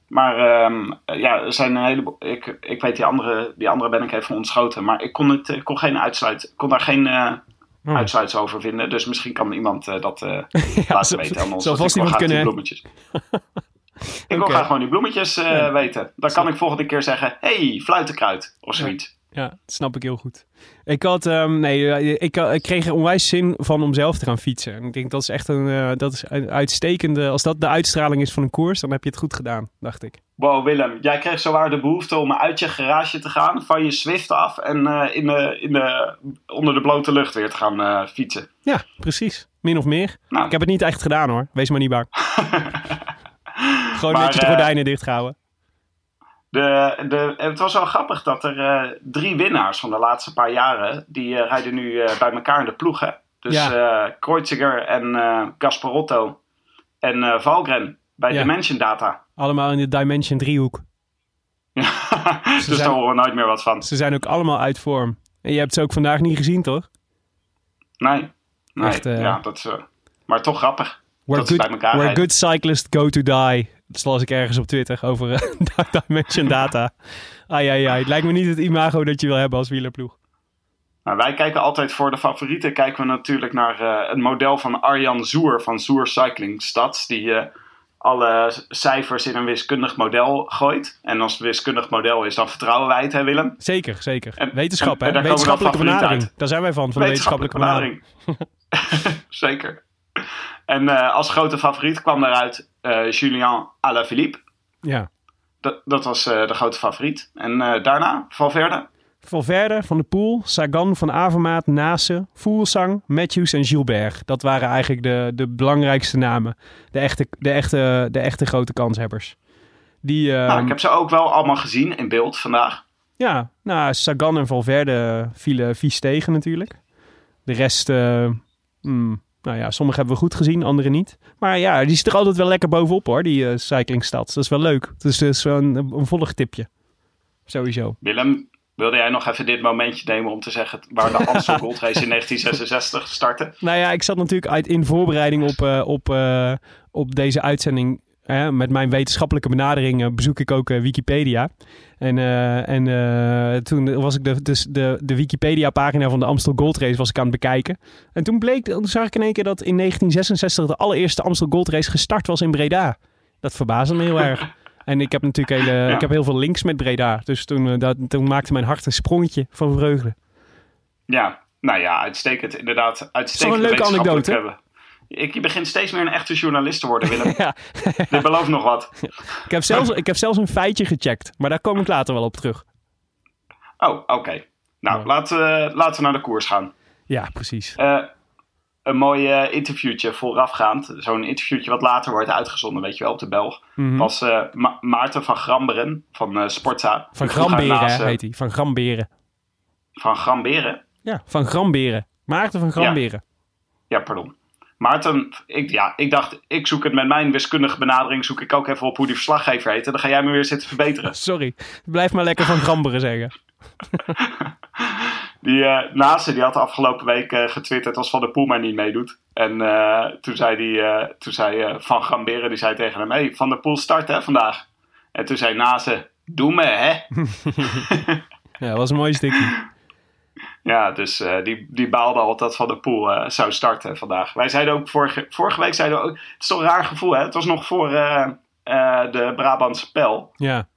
Maar ehm, ja, er zijn een heleboel. Ik, ik weet die andere, die andere ben ik even ontschoten. Maar ik kon, het, ik kon, geen uitsluit, ik kon daar geen Oh. uitsluits over vinden. Dus misschien kan iemand eh, dat eh, Ja, laten weten aan ons. zal vast iemand die kunnen. bloemetjes. ik wil graag gewoon die bloemetjes eh, Ja. weten. Dan kan ik volgende keer zeggen: hey, fluitenkruid of zoiets. Ja, dat snap ik heel goed. Ik had, ehm, nee, eh, ik, ik kreeg er onwijs zin van om zelf te gaan fietsen. En ik denk dat is echt een, eh, dat is een uitstekende. Als dat de uitstraling is van een koers, dan heb je het goed gedaan, dacht ik. Wow, Willem, jij kreeg zowaar de behoefte om uit je garage te gaan, van je Swift af en eh, in de, in de, onder de blote lucht weer te gaan eh, fietsen. Ja, precies. Min of meer. Nou. Ik heb het niet echt gedaan hoor. Wees maar niet bang. Gewoon Maar, netjes de eh, gordijnen dichthouden. De, de, het was wel grappig dat er eh, drie winnaars van de laatste paar jaren, die eh, rijden nu eh, bij elkaar in de ploegen. Dus Ja. Kreuziger en Gasparotto en Valgren bij Ja. Dimension Data. Allemaal in de Dimension driehoek. dus zijn- daar horen we nooit meer wat van. Ze zijn ook allemaal uit vorm. En je hebt ze ook vandaag niet gezien, toch? Nee, nee Echt, ja, dat is, maar toch grappig. Where, Dat ze good, bij elkaar where rijden. good cyclists go to die. Dat las ik ergens op Twitter over eh, Dimension Data. Ai, ai, ai. Het lijkt me niet het imago dat je wil hebben als wielerploeg. Nou, wij kijken altijd voor de favorieten kijken we natuurlijk naar eh, het model van Arjan Zoer van Zoer Cycling Stads. Die eh, alle cijfers in een wiskundig model gooit. En als het wiskundig model is, dan vertrouwen wij het, hè Willem? Zeker, zeker. En- Wetenschap, en- en hè? dan Wetenschappelijke benadering. Daar zijn wij van, van de wetenschappelijke benadering. Zeker. En eh, als grote favoriet kwam daaruit eh Julien Alaphilippe. Ja. Dat, dat was eh, de grote favoriet. En daarna Valverde. Valverde, Van de Poel, Sagan, Van Avermaat, Nase, Fuglsang, Matthews en Gilbert. Dat waren eigenlijk de, de belangrijkste namen. De echte, de, echte, de echte grote kanshebbers. Die, eh, nou, ik heb ze ook wel allemaal gezien in beeld vandaag. Ja, nou, Sagan en Valverde vielen vies tegen natuurlijk. De rest, hmm, nou ja, sommige hebben we goed gezien, andere niet. Maar ja, die zit er altijd wel lekker bovenop hoor, die eh cyclingstats. Dat is wel leuk. Dus dat is wel een, een volgtipje. Sowieso. Willem, wilde jij nog even dit momentje nemen om te zeggen waar de Amstel Gold Race in 1966 startte? Nou ja, ik zat natuurlijk uit in voorbereiding op, eh, op, eh, op deze uitzending. Met mijn wetenschappelijke benadering eh, bezoek ik ook eh, Wikipedia. En, eh, en toen was ik de, dus de, de Wikipedia-pagina van de Amstel Gold Race was ik aan het bekijken. En toen bleek, toen zag ik in één keer dat in 1966 de allereerste Amstel Gold Race gestart was in Breda. Dat verbaasde me heel erg. En ik heb natuurlijk hele, ik heb heel veel links met Breda. Dus toen, dat, toen maakte mijn hart een sprongetje van vreugde. Ja, nou ja, uitstekend. Inderdaad, uitstekend. een leuke anekdote? Hebben. Ik, je begint steeds meer een echte journalist te worden, Willem. Ja. Dit belooft nog wat. Ik heb, zelfs, ik heb zelfs een feitje gecheckt, maar daar kom ik later wel op terug. Oh, oké. Nou, Ja. laten, we, laten we naar de koers gaan. Ja, precies. Eh, een mooi eh, interviewtje voorafgaand. Zo'n interviewtje wat later wordt uitgezonden, weet je wel, op de Belg. Mhm. Was eh, Ma- Maarten van Gramberen van Sportza. Van Gramberen heet hij. Van Gramberen. Van Gramberen? Ja, van Gramberen. Maarten van Gramberen. Ja, pardon. Maarten, ik, ja, ik dacht, ik zoek het met mijn wiskundige benadering, zoek ik ook even op hoe die verslaggever heet. En dan ga jij me weer zitten verbeteren. Sorry, blijf maar lekker van Gramberen zeggen. Die uh, Nase, die had afgelopen week eh, getwitterd als Van der Poel maar niet meedoet. En eh, toen zei, die, eh, toen zei eh, Van Gamberen, die zei tegen hem, hey, Van der Poel start hè, vandaag. En toen zei Nase, doe me hè. Ja, dat was een mooi stukje. Ja, dus eh, die, die baalde al dat Van der Poel eh, zou starten vandaag. Wij zeiden ook vorige, vorige week, zeiden we ook, het is toch een raar gevoel hè. Het was nog voor eh, de Brabantse Pel. Ja,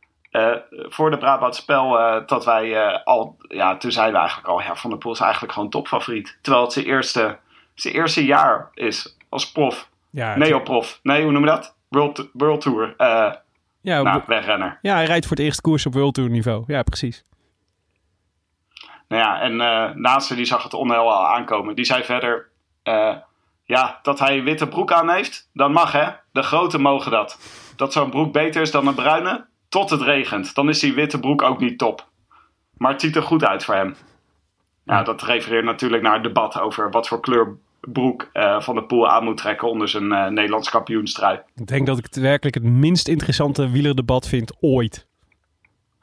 voor de Brabantse Spel eh, dat wij al, ja, toen zeiden we eigenlijk al, ja, Van der Poel is eigenlijk gewoon topfavoriet. Terwijl het zijn eerste, zijn eerste jaar is als prof. ja, Neoprof. Nee, hoe noem je dat? World, World Tour. ja, nou, wegrenner. ja, hij rijdt voor het eerst koers op World Tour niveau. Ja, precies. Nou ja, en eh Naaste die zag het onheil al aankomen. Die zei verder, eh, ja, dat hij een witte broek aan heeft, dat mag hè. De grote mogen dat. Dat zo'n broek beter is dan een bruine, tot het regent. Dan is die witte broek ook niet top. Maar het ziet er goed uit voor hem. Ja, dat refereert natuurlijk naar het debat over wat voor kleur broek eh, Van de Poel aan moet trekken onder zijn Nederlands kampioenstrui. Ik denk dat ik het werkelijk het minst interessante wielerdebat vind ooit.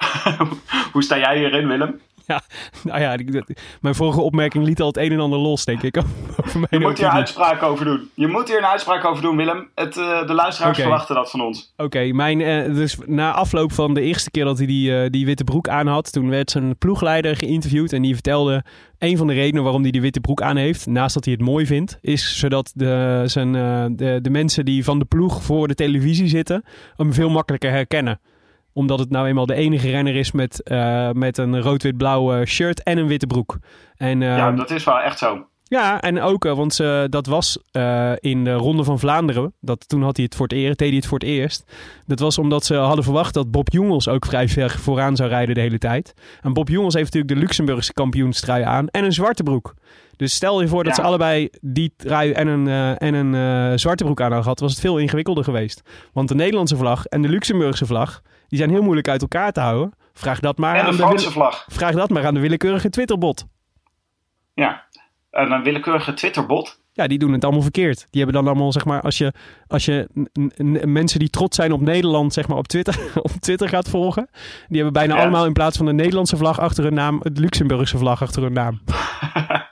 Hoe sta jij hierin, Willem? Ja, nou ja, die- mijn vorige opmerking liet al het een en ander los, denk ik. Over Je moet hier opinie. uitspraak over doen. Je moet hier een uitspraak over doen, Willem. Het, eh, de luisteraars verwachten dat van ons. Oké, mijn, eh, dus na afloop van de eerste keer dat hij die, eh, die witte broek aan had, toen werd zijn ploegleider geïnterviewd en die vertelde een van de redenen waarom hij die witte broek aan heeft, naast dat hij het mooi vindt, is zodat de, zijn, de, de mensen die van de ploeg voor de televisie zitten hem veel makkelijker herkennen omdat het nou eenmaal de enige renner is met, eh, met een rood-wit-blauw eh, shirt en een witte broek. En, Ja, ehm, dat is wel echt zo. ja, en ook, eh, want ze, dat was in de Ronde van Vlaanderen. Dat, toen had hij het voor het eerst, deed hij het voor het eerst. Dat was omdat ze hadden verwacht dat Bob Jungels ook vrij ver vooraan zou rijden de hele tijd. En Bob Jungels heeft natuurlijk de Luxemburgse kampioenstrui aan en een zwarte broek. Dus stel je voor dat Ja. ze allebei die trui en een, eh, en een eh, zwarte broek aan hadden gehad, was het veel ingewikkelder geweest. Want de Nederlandse vlag en de Luxemburgse vlag, die zijn heel moeilijk uit elkaar te houden. Vraag dat maar, En aan de Franse vlag. vraag dat maar aan de willekeurige Twitterbot. Ja. En een willekeurige Twitterbot. Ja, die doen het allemaal verkeerd. Die hebben dan allemaal, zeg maar, als je, als je mensen die trots zijn op Nederland, zeg maar, op Twitter, op Twitter gaat volgen, die hebben bijna Ja. allemaal in plaats van de Nederlandse vlag achter hun naam, het Luxemburgse vlag achter hun naam.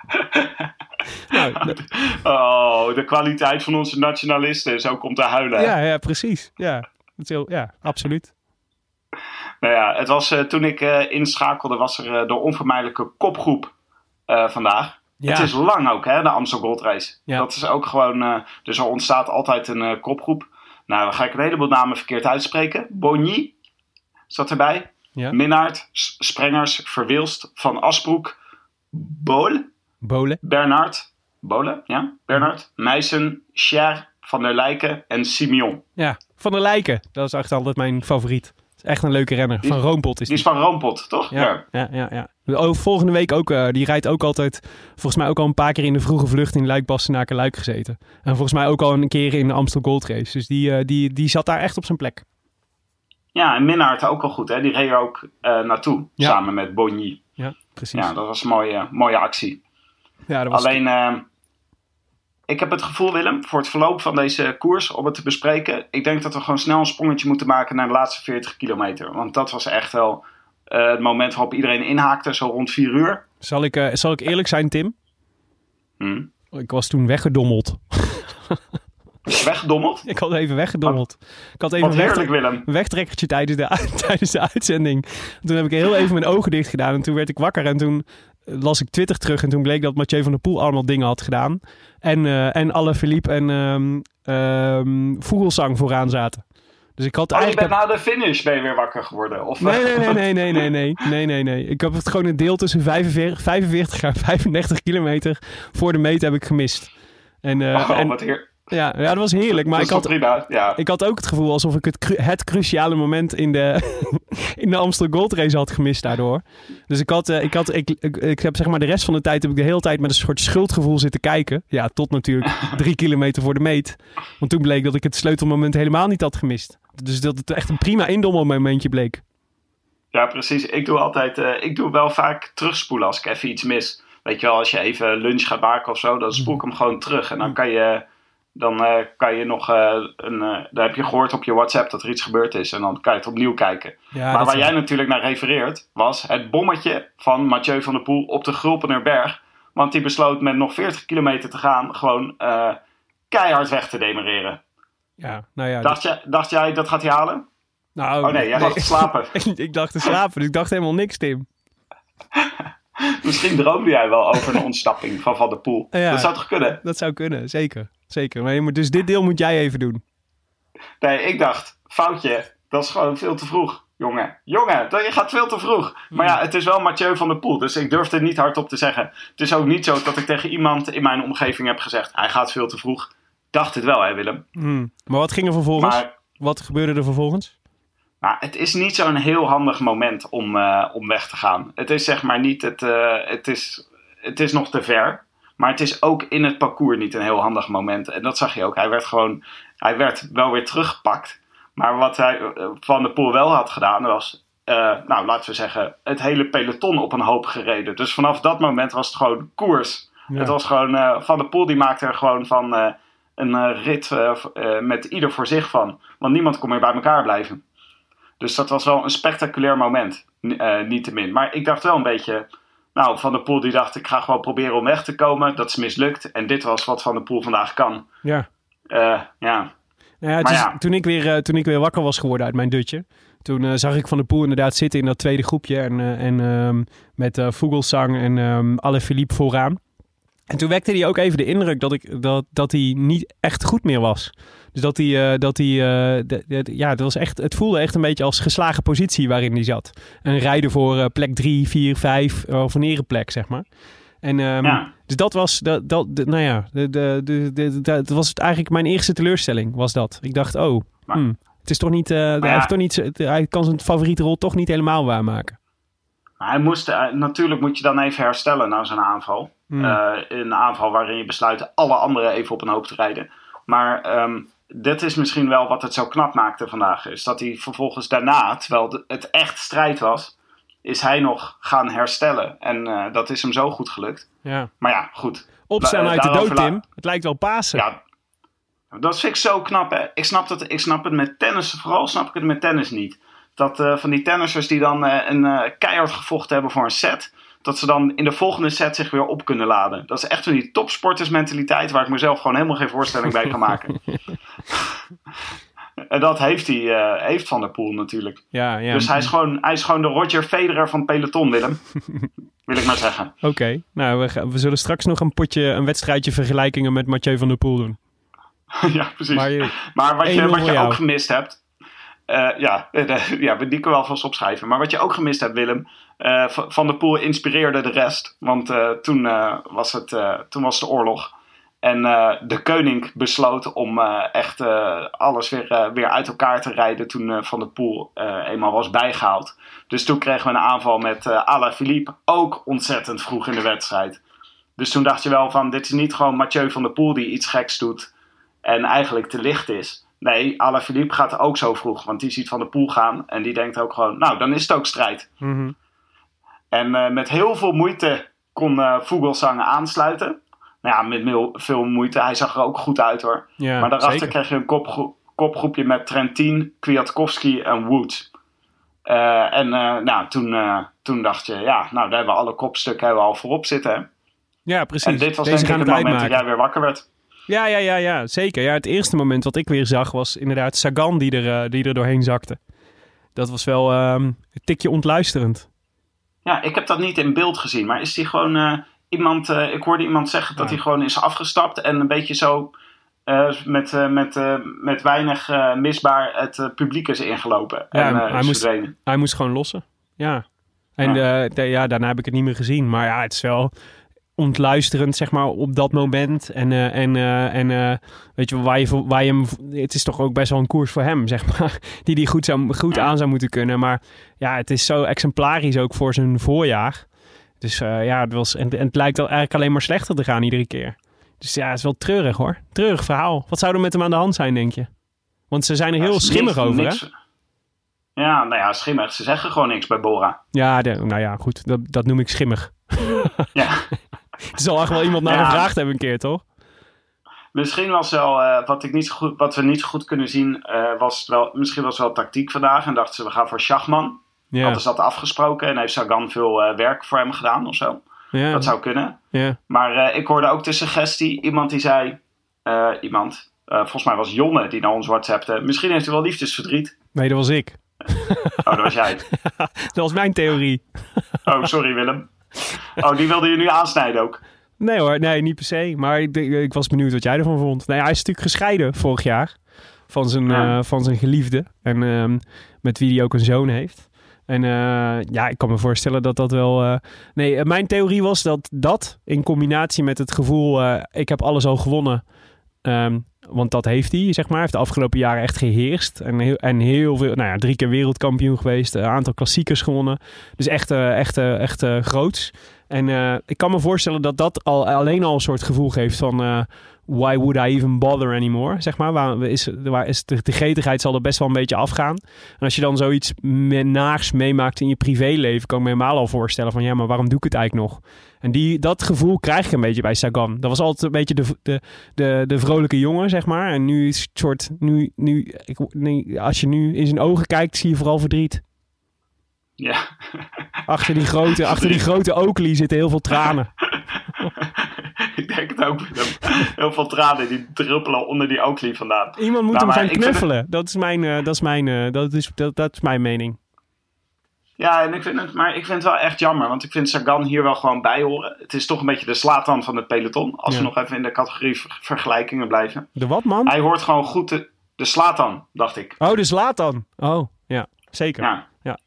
nou, Oh, de kwaliteit van onze nationalisten is ook om te huilen. ja, ja, precies. Ja, heel, ja, absoluut. Nou ja, het was, eh, toen ik eh, inschakelde, was er eh, de onvermijdelijke kopgroep vandaag. Ja. Het is lang ook, hè, de Amstel Gold Race. Ja. Dat is ook gewoon... dus er ontstaat altijd een kopgroep. Nou, dan ga ik een heleboel namen verkeerd uitspreken. Bonny zat erbij. Ja. Minnaert, Sprengers, Verwilst, Van Asbroek, Bol, Bolen. Bernard, Bole, ja, Bernard, Meijsen, Cher, Van der Lijken en Simeon. Ja, Van der Lijken. Dat is echt altijd mijn favoriet. Is echt een leuke renner. Van Roompot is Die die. is van Roompot, toch? Ja, ja, ja. ja. Oh, volgende week ook. eh, die rijdt ook altijd, volgens mij ook al een paar keer in de vroege vlucht in Luik, Bastenaken, Luik gezeten. En volgens mij ook al een keer in de Amstel Gold Race. Dus die, eh, die, die zat daar echt op zijn plek. Ja, en Minnaert ook al goed, hè? Die reed er ook eh, naartoe, Ja. samen met Bonny. Ja, precies. Ja, dat was een mooie, mooie actie. Ja, dat was Alleen, eh, ik heb het gevoel, Willem, voor het verloop van deze koers, om het te bespreken. Ik denk dat we gewoon snel een sprongetje moeten maken naar de laatste 40 kilometer. Want dat was echt wel eh, het moment waarop iedereen inhaakte, zo rond 4 uur. Zal ik, eh, zal ik eerlijk zijn, Tim? Hm. Ik was toen weggedommeld. Weggedommeld? Ik had even weggedommeld. Ik had even heerlijk, Willem. een wegtrekkertje tijdens de, tijdens de uitzending. Toen heb ik heel even mijn ogen dicht gedaan. En toen werd ik wakker. En toen las ik Twitter terug. En toen bleek dat Mathieu van der Poel allemaal dingen had gedaan. En, eh en alle Philippe en ehm ehm Vogelsang vooraan zaten. Dus ik had Oh, je eigenlijk... bent na de finish ben je weer wakker geworden? Of, Nee, nee, nee, nee, nee, nee, nee, nee, nee, nee. Ik heb het gewoon een deel tussen 45, 45 en 35 kilometer voor de meet heb ik gemist. En, Oh, en wat heer... ja, ja, dat was heerlijk. Maar ik had, prima, ja. ik had ook het gevoel alsof ik het, het cruciale moment in de, in de Amstel Gold Race had gemist daardoor. Dus ik, had, eh, ik, had, ik, ik, ik heb zeg maar de rest van de tijd heb ik de hele tijd met een soort schuldgevoel zitten kijken. Ja, tot natuurlijk drie kilometer voor de meet. Want toen bleek dat ik het sleutelmoment helemaal niet had gemist. Dus dat het echt een prima indommelmomentje bleek. Ja, precies. Ik doe altijd, eh, ik doe wel vaak terugspoelen als ik even iets mis. Weet je wel, als je even lunch gaat maken of zo, dan spoel ik hem gewoon terug. En dan kan je, dan eh, kan je nog, eh, een, eh, heb je gehoord op je WhatsApp dat er iets gebeurd is. En dan kan je het opnieuw kijken. Ja, maar waar is- jij natuurlijk naar refereert, was het bommetje van Mathieu van der Poel op de Gulpenerberg. Want die besloot met nog 40 kilometer te gaan gewoon keihard weg te demereren. Ja, nou ja. Dacht, jij, dacht jij dat gaat hij halen? nou, Oh nee, jij lag te slapen. ik dacht te slapen, dus ik dacht helemaal niks, Tim. Misschien droomde jij wel over een ontsnapping van Van der Poel. Ja. Dat zou toch kunnen? Dat zou kunnen, zeker. Zeker. Maar je moet, dus dit deel moet jij even doen. Nee, ik dacht, foutje, dat is gewoon veel te vroeg. Jongen, jongen, dat- je gaat veel te vroeg. Maar ja, het is wel Mathieu van der Poel, dus ik durfde het niet hardop te zeggen. Het is ook niet zo dat ik tegen iemand in mijn omgeving heb gezegd, hij gaat veel te vroeg. Dacht het wel, hè Willem. Hmm. Maar wat ging er vervolgens? Maar Wat gebeurde er vervolgens? Nou, het is niet zo'n heel handig moment om, eh, om weg te gaan. Het is zeg maar niet, het, eh, het, is, het is nog te ver. Maar het is ook in het parcours niet een heel handig moment. En dat zag je ook. Hij werd gewoon, hij werd wel weer teruggepakt. Maar wat hij eh, van de Poel wel had gedaan was, eh, nou laten we zeggen, het hele peloton op een hoop gereden. Dus vanaf dat moment was het gewoon koers. Ja. Het was gewoon, eh, Van der Poel die maakte er gewoon van een rit met ieder voor zich van. Want niemand kon meer bij elkaar blijven. Dus dat was wel een spectaculair moment, n- eh, niettemin. Maar ik dacht wel een beetje, nou, Van der Poel die dacht, ik ga gewoon proberen om weg te komen. Dat is mislukt. En dit was wat Van der Poel vandaag kan. Ja. Eh, ja, Nou ja. Toen, ik weer, eh, toen ik weer wakker was geworden uit mijn dutje. Toen eh, zag ik Van der Poel inderdaad zitten in dat tweede groepje. En, en ehm, met Vogelsang en ehm alle Philippe vooraan. En toen wekte hij ook even de indruk dat, ik, dat, dat hij niet echt goed meer was. Dus dat hij, eh, dat hij eh, de- de- ja, het, was echt, het voelde echt een beetje als geslagen positie waarin hij zat. Een rijden voor eh, plek 3, 4, 5 of een ereplek, zeg maar. En, ehm, Ja. Dus dat was, dat, dat, nou ja, de, dat was eigenlijk mijn eerste teleurstelling, was dat. Ik dacht, oh, Maar- hmm, het is toch niet, hij, ja. heeft toch niet, hij kan zijn favoriete rol toch niet helemaal waarmaken. Maar hij moest, eh, natuurlijk moet je dan even herstellen na zo'n aanval. Hmm. Eh, een aanval waarin je besluit alle anderen even op een hoop te rijden. Maar ehm, dit is misschien wel wat het zo knap maakte vandaag. Is dat hij vervolgens daarna, terwijl het echt strijd was, is hij nog gaan herstellen. En eh, dat is hem zo goed gelukt. Ja. Maar ja, goed. Opstaan Eh, uit de dood, Tim. Het lijkt wel Pasen. Ja, dat vind ik zo knap. Hè. Ik, snap dat, ik snap het met tennis, vooral snap ik het met tennis niet. Dat eh, van die tennissers die dan eh, een eh, keihard gevochten hebben voor een set, dat ze dan in de volgende set zich weer op kunnen laden. Dat is echt van die topsportersmentaliteit waar ik mezelf gewoon helemaal geen voorstelling bij kan maken. en dat heeft, hij, heeft Van der Poel natuurlijk. Ja, ja. Dus hij is, gewoon, hij is gewoon de Roger Federer van peloton, Willem. Wil ik maar zeggen. Oké, nou, we, gaan- we zullen straks nog een potje, een wedstrijdje vergelijkingen met Mathieu van der Poel doen. ja, precies. Maar Maar, wat je, 1-0 wat je ook gemist hebt. Eh, ja, eh, ja, die kunnen we alvast opschrijven. Maar wat je ook gemist hebt, Willem. eh, van der Poel inspireerde de rest. Want toen, was het, toen was de oorlog. En de koning besloot om echt alles weer, weer uit elkaar te rijden. Toen Van der Poel eenmaal was bijgehaald. Dus toen kregen we een aanval met Ala Philippe. Ook ontzettend vroeg in de wedstrijd. Dus toen dacht je wel van, dit is niet gewoon Mathieu van der Poel die iets geks doet en eigenlijk te licht is. Nee, Alaphilippe gaat ook zo vroeg, want die ziet Van der Poel gaan en die denkt ook gewoon, nou, dan is het ook strijd. Mhm. En eh, met heel veel moeite kon eh Vogelsang aansluiten. Nou ja, met heel veel moeite. Hij zag er ook goed uit hoor. Ja, maar daarachter zeker. kreeg je een kopgro- kopgroepje met Trentin, Kwiatkowski en Woods. Eh, en nou, toen, toen dacht je, ja, nou, daar hebben we alle kopstukken hebben we al voorop zitten. hè. Ja, precies. En dit was Deze denk ik het moment dat jij weer wakker werd. Ja, ja, ja, ja, zeker. Ja, het eerste moment wat ik weer zag was inderdaad Sagan die er, eh, die er doorheen zakte. Dat was wel ehm, een tikje ontluisterend. Ja, ik heb dat niet in beeld gezien, maar is die gewoon eh, iemand. eh, ik hoorde iemand zeggen dat Ja. hij gewoon is afgestapt en een beetje zo met, met, met weinig misbaar het publiek is ingelopen. Ja, en hij moest- verdwenen. Hij moest gewoon lossen. Ja. En ja. ja, daarna heb ik het niet meer gezien. Maar ja, het is wel ontluisterend, zeg maar, op dat moment. En, eh, en, eh, en eh, weet je, waar je, waar je hem... Het is toch ook best wel een koers voor hem, zeg maar. Die die goed, zou, goed aan zou moeten kunnen. Maar ja, het is zo exemplarisch ook voor zijn voorjaar. Dus ja, het was... En, en het lijkt al eigenlijk alleen maar slechter te gaan iedere keer. Dus ja, het is wel treurig hoor. Treurig verhaal. Wat zou er met hem aan de hand zijn, denk je? Want ze zijn er heel schimmig niks- over, hè? Ja, nou ja, schimmig. Ze zeggen gewoon niks bij Bora. Ja, de- nou ja, goed. Dat, dat noem ik schimmig. Ja. Er zal echt wel iemand naar gevraagd hebben een keer, toch? Misschien was wel, eh, wat, ik niet zo goed, wat we niet zo goed kunnen zien, eh, was het wel, misschien was wel tactiek vandaag. En dachten ze, we gaan voor Schachman. Ja, Hadden ze dat afgesproken en heeft Sagan veel eh, werk voor hem gedaan of zo. ja, Dat zou kunnen. ja. Maar ik hoorde ook de suggestie, iemand die zei, iemand, volgens mij was Jonne die naar ons WhatsAppte, misschien heeft hij wel liefdesverdriet. Nee, dat was ik. Oh, dat was jij. Dat was mijn theorie. Oh, sorry Willem. Oh, die wilde je nu aansnijden ook. Nee hoor, nee, niet per se. Maar ik, ik was benieuwd wat jij ervan vond. Nee, hij is natuurlijk gescheiden vorig jaar van zijn, Ja. eh, van zijn geliefde. En ehm, met wie hij ook een zoon heeft. En eh, ja, ik kan me voorstellen dat dat wel... eh, Nee, mijn theorie was dat dat in combinatie met het gevoel... ik heb alles al gewonnen. Ehm, want dat heeft hij, zeg maar. Hij heeft de afgelopen jaren echt geheerst. En heel, en heel veel... Nou ja, drie keer wereldkampioen geweest. Een aantal klassiekers gewonnen. Dus echt, eh, echt, eh, echt eh, groots. En eh, ik kan me voorstellen dat dat al, alleen al een soort gevoel geeft van... eh, why would I even bother anymore? Zeg maar, waar is, waar is de, de zal er best wel een beetje afgaan. En als je dan zoiets naars meemaakt in je privéleven... kan ik me helemaal al voorstellen van... ja, maar waarom doe ik het eigenlijk nog? En die, dat gevoel krijg ik een beetje bij Sagan. Dat was altijd een beetje de, de, de, de vrolijke jongen, zeg maar. En nu is het soort... Nu, nu, ik, nee, als je nu in zijn ogen kijkt, zie je vooral verdriet. Ja. Achter die grote, achter die grote Oakley zitten heel veel tranen. ik denk het ook. Heel veel tranen die druppelen onder die Oakley vandaan. Iemand moet Nou, hem gaan knuffelen. Dat is mijn, eh, dat is mijn, eh, dat is, dat, dat is mijn mening. Ja, en ik vind het, maar ik vind het wel echt jammer, want ik vind Sagan hier wel gewoon bij horen. Het is toch een beetje de slatan van het peloton, als Ja. we nog even in de categorie ver- vergelijkingen blijven. De wat, man? Hij hoort gewoon goed de, de slatan, dacht ik. Oh, de Zlatan. Oh, ja. Zeker. Ja. Ja.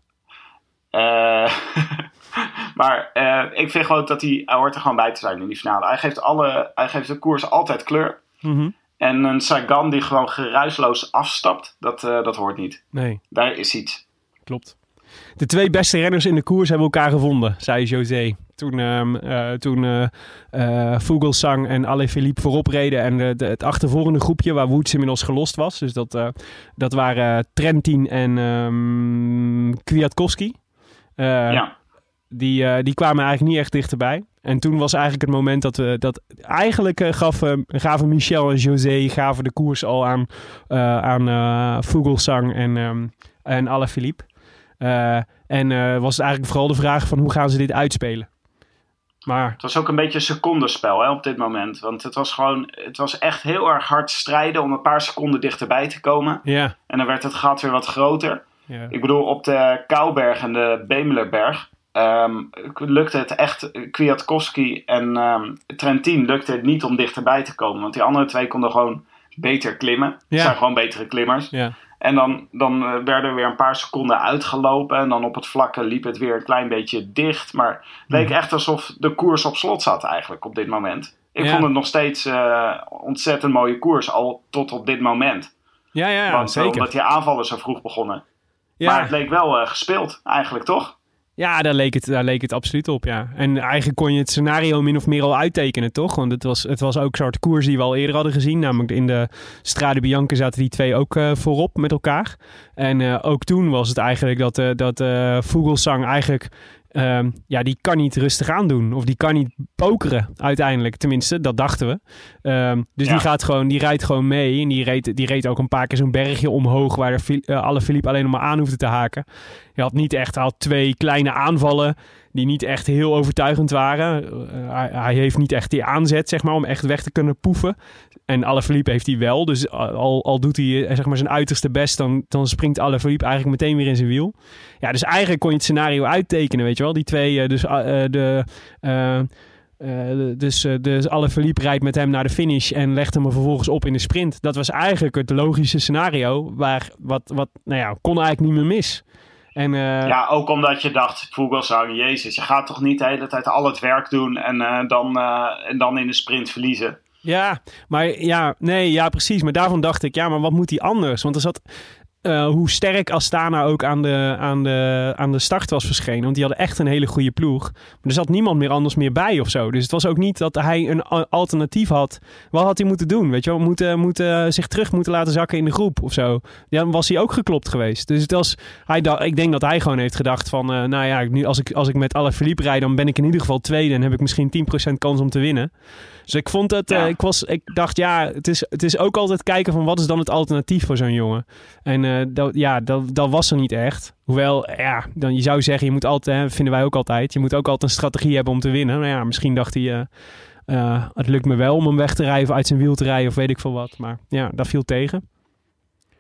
Eh, maar eh, ik vind gewoon dat hij, hij hoort er gewoon bij te zijn in die finale. Hij geeft, alle, hij geeft de koers altijd kleur. Mhm. En een Sagan die gewoon geruisloos afstapt, dat, eh, dat hoort niet. Nee, Daar is iets. klopt. De twee beste renners in de koers hebben elkaar gevonden, zei José. Toen, eh toen Vogelsang en Alaphilippe voorop reden. En de, de- het achtervolgende groepje, waar Woods inmiddels gelost was. Dus dat, dat waren Trentin en ehm Kwiatkowski. Ja. Die, eh, die kwamen eigenlijk niet echt dichterbij. En toen was eigenlijk het moment dat we dat eigenlijk eh, gaf, eh, gaven Michel en José gaven de koers al aan, aan Vogelsang en, ehm en Alaphilippe. En was het eigenlijk vooral de vraag van hoe gaan ze dit uitspelen. Maar Het was ook een beetje een secondenspel hè, op dit moment. Want het was gewoon, het was echt heel erg hard strijden om een paar seconden dichterbij te komen. ja, En dan werd het gat weer wat groter. ja. Ik bedoel, op de Kouberg en de Bemelerberg ehm, lukte het echt. Kwiatkowski en ehm Trentin lukte het niet om dichterbij te komen. Want die andere twee konden gewoon beter klimmen. Ja. zijn gewoon betere klimmers. Ja. En dan, dan eh, werden we weer een paar seconden uitgelopen. En dan op het vlakke liep het weer een klein beetje dicht. Maar het leek Mhm. echt alsof de koers op slot zat eigenlijk op dit moment. Ik Ja. vond het nog steeds eh ontzettend mooie koers, al tot op dit moment. Ja, ja, Want, eh, zeker. Omdat die aanvallen zo vroeg begonnen. Ja. Maar het leek wel gespeeld eigenlijk, toch? Ja, daar leek, het, daar leek het absoluut op, ja. En eigenlijk kon je het scenario min of meer al uittekenen, toch? Want het was, het was ook soort koers die we al eerder hadden gezien. Namelijk in de Strade Bianca zaten die twee ook eh, voorop met elkaar. En eh, ook toen was het eigenlijk dat, eh dat Vogelsang eigenlijk... ehm, ja, die kan niet rustig aandoen. Of die kan niet pokeren uiteindelijk. Tenminste, dat dachten we. Ehm, dus Ja. die, gaat gewoon, die rijdt gewoon mee. En die reed, die reed ook een paar keer zo'n bergje omhoog... waar de, eh, alle Philippe alleen nog maar aan hoefde te haken. Je had niet echt, had twee kleine aanvallen die niet echt heel overtuigend waren. Eh, hij, heeft niet echt die aanzet, zeg maar, om echt weg te kunnen poeven. En Alaphilippe heeft hij wel. Dus al, al doet hij eh, zeg maar, zijn uiterste best, dan, dan springt Alaphilippe eigenlijk meteen weer in zijn wiel. Ja, dus eigenlijk kon je het scenario uittekenen, weet je wel. Die twee, eh, dus de... dus, eh, dus Alaphilippe rijdt met hem naar de finish en legt hem er vervolgens op in de sprint. Dat was eigenlijk het logische scenario, waar wat, wat nou ja, kon eigenlijk niet meer mis. En, eh, Ja, ook omdat je dacht, Vogelsang, jezus, je gaat toch niet de hele tijd al het werk doen en, eh, dan, eh, en dan in de sprint verliezen. Ja, maar ja, nee, ja, precies. Maar daarvan dacht ik, ja, maar wat moet hij anders? Want er zat, eh, hoe sterk Astana ook aan de, aan, de, aan de start was verschenen. Want die hadden echt een hele goede ploeg. Maar er zat niemand meer anders meer bij of zo. Dus het was ook niet dat hij een alternatief had. Wat had hij moeten doen? Weet je moeten, moeten, zich terug moeten laten zakken in de groep of zo. Dan was hij ook geklopt geweest. Dus het was, hij ik denk dat hij gewoon heeft gedacht van, eh, nou ja, nu, als, ik, als ik met rijd, dan ben ik in ieder geval tweede en heb ik misschien 10% kans om te winnen. Dus ik vond het, eh, ik, was, ik dacht, ja, het is, het is ook altijd kijken van wat is dan het alternatief voor zo'n jongen. En eh, dat, ja, dat, dat was er niet echt. Hoewel, ja, dan, je zou zeggen, je moet altijd, hè, vinden wij ook altijd, je moet ook altijd een strategie hebben om te winnen. Nou ja, misschien dacht hij, eh, het lukt me wel om hem weg te rijden of uit zijn wiel te rijden of weet ik veel wat. Maar ja, dat viel tegen.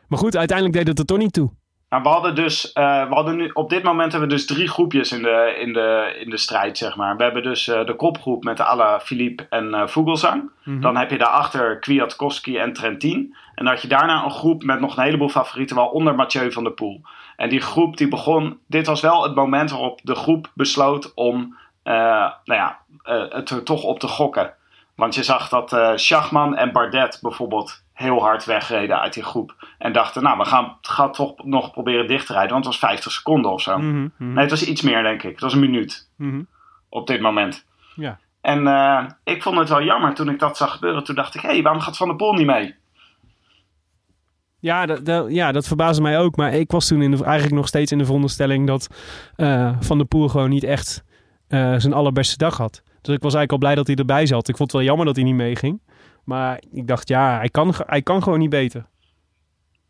Maar goed, uiteindelijk deed het er toch niet toe. Nou, we hadden dus, eh, we hadden nu, op dit moment hebben we dus drie groepjes in de, in de, in de strijd, zeg maar. We hebben dus eh, de kopgroep met Ala, Philippe en Vogelsang. Dan heb je daarachter Kwiatkowski en Trentin. En dan had je daarna een groep met nog een heleboel favorieten, waaronder Mathieu van der Poel. En die groep die begon, dit was wel het moment waarop de groep besloot om, nou ja, het er toch op te gokken. Want je zag dat Schachman en Bardet bijvoorbeeld heel hard wegreden uit die groep. En dachten, nou, we gaan, gaan toch nog proberen dicht te rijden. Want het was 50 seconden of zo. Mhm, mhm, Nee, het was iets meer, denk ik. Het was een minuut mhm. op dit moment. Ja. En eh, ik vond het wel jammer toen ik dat zag gebeuren. Toen dacht ik, hé, hey, waarom gaat Van der Poel niet mee? Ja, dat, dat- ja, dat verbaasde mij ook. Maar ik was toen in de, eigenlijk nog steeds in de veronderstelling dat eh, Van der Poel gewoon niet echt eh, zijn allerbeste dag had. Dus ik was eigenlijk al blij dat hij erbij zat. Ik vond het wel jammer dat hij niet meeging. Maar ik dacht, ja, hij kan, hij kan gewoon niet beter.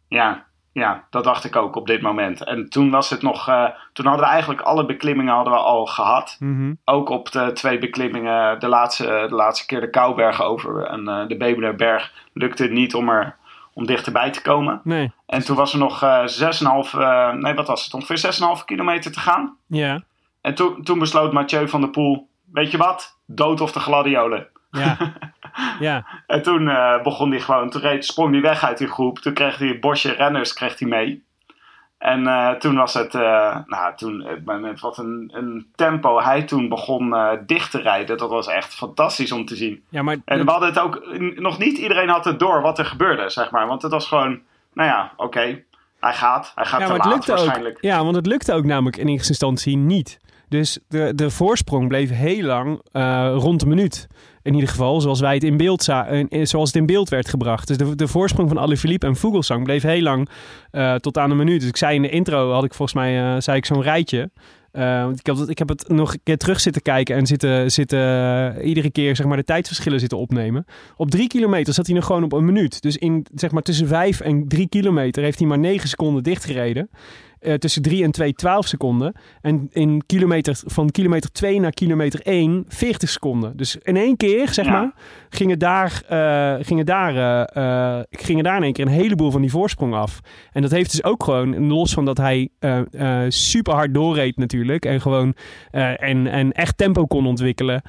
Ja, ja, dat dacht ik ook op dit moment. En toen was het nog, eh, toen hadden we eigenlijk alle beklimmingen hadden we al gehad. Mhm. Ook op de twee beklimmingen, de laatste, de laatste keer de Kouberg over en eh, de Bebelerberg, lukte het niet om er om dichterbij te komen. Nee, En toen was er nog eh 6,5, eh, nee wat was het, ongeveer 6,5 kilometer te gaan. ja, En toen, toen besloot Mathieu van der Poel, weet je wat, dood of de gladiolen. ja, ja, En toen eh, begon hij gewoon, toen reed, sprong hij weg uit die groep. Toen kreeg hij bosje renners kreeg hij mee. En eh, toen was het, eh, nou toen, met wat een, een tempo hij toen begon dicht te rijden. Dat was echt fantastisch om te zien. ja, maar En we hadden het ook, nog niet iedereen had het door wat er gebeurde, zeg maar. Want het was gewoon, nou ja, oké, hij gaat. Hij gaat ja, te maar het laat lukte ook. waarschijnlijk. Ja, want het lukte ook namelijk in eerste instantie niet. Dus de, de voorsprong bleef heel lang rond de minuut. In ieder geval, zoals wij het in beeld zoals het in beeld werd gebracht. Dus de, de voorsprong van Alaphilippe en Vogelsang bleef heel lang eh, tot aan een minuut. Dus ik zei in de intro, had ik volgens mij eh, zei ik zo'n rijtje. Eh, want ik, heb, ik heb het nog een keer terug zitten kijken en zitten, zitten iedere keer zeg maar, de tijdsverschillen zitten opnemen. Op drie kilometer zat hij nog gewoon op een minuut. Dus in, zeg maar, tussen vijf en drie kilometer heeft hij maar negen seconden dichtgereden. Eh, tussen 3 en 2 12 seconden. En in kilometer, van kilometer 2 naar kilometer 1 40 seconden. Dus in één keer, zeg Ja. maar, gingen daar, eh, gingen, daar, eh, gingen daar in één keer een heleboel van die voorsprong af. En dat heeft dus ook gewoon, los van dat hij super hard doorreed natuurlijk. En gewoon en, en echt tempo kon ontwikkelen.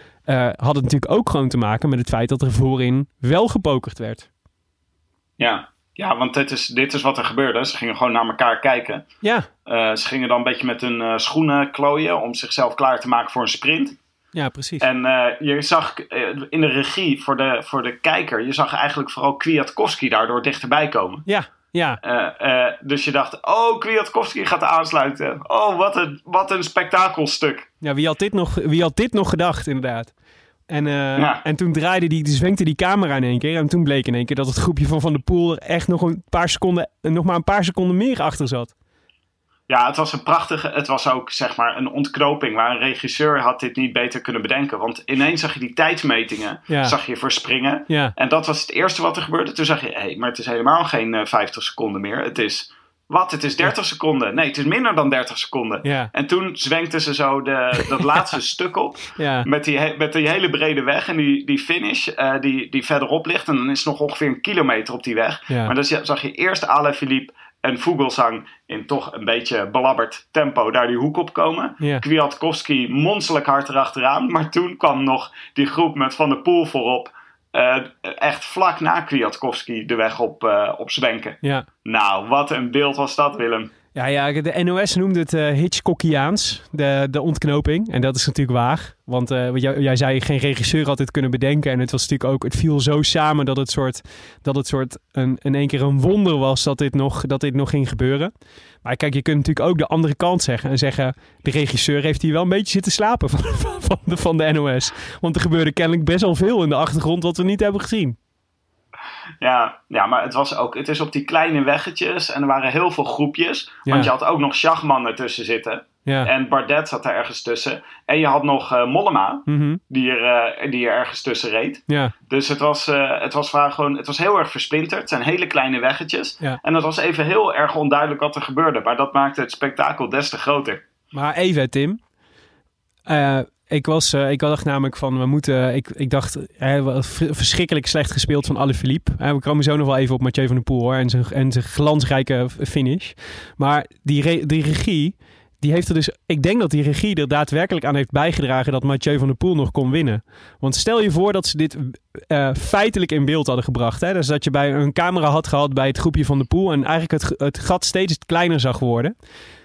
had het natuurlijk ook gewoon te maken met het feit dat er voorin wel gepokerd werd. Ja, ja want dit is, dit is wat er gebeurde. Ze gingen gewoon naar elkaar kijken. Ja, Eh, ze gingen dan een beetje met hun eh, schoenen klooien om zichzelf klaar te maken voor een sprint. ja precies. En eh, je zag in de regie voor de, voor de kijker, je zag eigenlijk vooral Kwiatkowski daardoor dichterbij komen. Ja, ja. Dus je dacht, oh, Kwiatkowski gaat aansluiten. Oh, wat een, wat een spektakelstuk. Ja, wie had dit nog, wie had dit nog gedacht, inderdaad? En, eh, Ja. en toen draaide die, die zwenkte die camera in één keer. En toen bleek in één keer dat het groepje van Van der Poel er echt nog een paar seconden, nog maar een paar seconden meer achter zat. Ja, het was een prachtige. Het was ook zeg maar een ontknoping waar een regisseur had dit niet beter kunnen bedenken. Want ineens zag je die tijdsmetingen, Ja. zag je verspringen. Ja, En dat was het eerste wat er gebeurde. Toen zag je, hé, hey, maar het is helemaal geen eh, 50 seconden meer. Het is, wat? Het is 30 seconden. Nee, het is minder dan 30 seconden. ja, En toen zwenkten ze zo de, dat laatste stuk op. ja. Met die, met die hele brede weg en die, die finish eh, die, die verderop ligt. En dan is het nog ongeveer een kilometer op die weg. Ja. Maar dan zag je eerst Alaphilippe en Vogelsang in toch een beetje belabberd tempo daar die hoek op komen. Kwiatkowski monsterlijk hard erachteraan. Maar toen kwam nog die groep met Van der Poel voorop. Eh, echt vlak na Kwiatkowski de weg op, eh op zwenken. ja. Nou, wat een beeld was dat, Willem. Ja, ja, de NOS noemde het eh Hitchcockiaans, de, de ontknoping. En dat is natuurlijk waar. Want eh, wat jij, jij zei, geen regisseur had dit kunnen bedenken. En het was natuurlijk ook, het viel zo samen dat het soort, dat het soort een, in één keer een wonder was dat dit, nog, dat dit nog ging gebeuren. Maar kijk, je kunt natuurlijk ook de andere kant zeggen en zeggen, de regisseur heeft hier wel een beetje zitten slapen van, van, de, van de NOS. Want er gebeurde kennelijk best wel veel in de achtergrond wat we niet hebben gezien. Ja, ja, maar het, was ook, het is op die kleine weggetjes en er waren heel veel groepjes. Ja. Want je had ook nog Schachman ertussen zitten. Ja. En Bardet zat er ergens tussen. En je had nog eh, Mollema, Mhm. die er, eh, die er ergens tussen reed. ja. Dus het was, eh, het, was vaak gewoon, het was heel erg versplinterd. Het zijn hele kleine weggetjes. Ja. En het was even heel erg onduidelijk wat er gebeurde. Maar dat maakte het spektakel des te groter. Maar even, Tim. Ik, was, eh, ik dacht namelijk van, we moeten... Ik, ik dacht, verschrikkelijk slecht gespeeld van Alaphilippe. Uh, we komen zo nog wel even op Mathieu van der Poel hoor, en zijn, en zijn glansrijke finish. Maar die, re- die regie, die heeft er dus... Ik denk dat die regie er daadwerkelijk aan heeft bijgedragen dat Mathieu van der Poel nog kon winnen. Want stel je voor dat ze dit eh, feitelijk in beeld hadden gebracht. Hè? Dus dat je bij een camera had gehad bij het groepje van de Poel en eigenlijk het, het gat steeds kleiner zag worden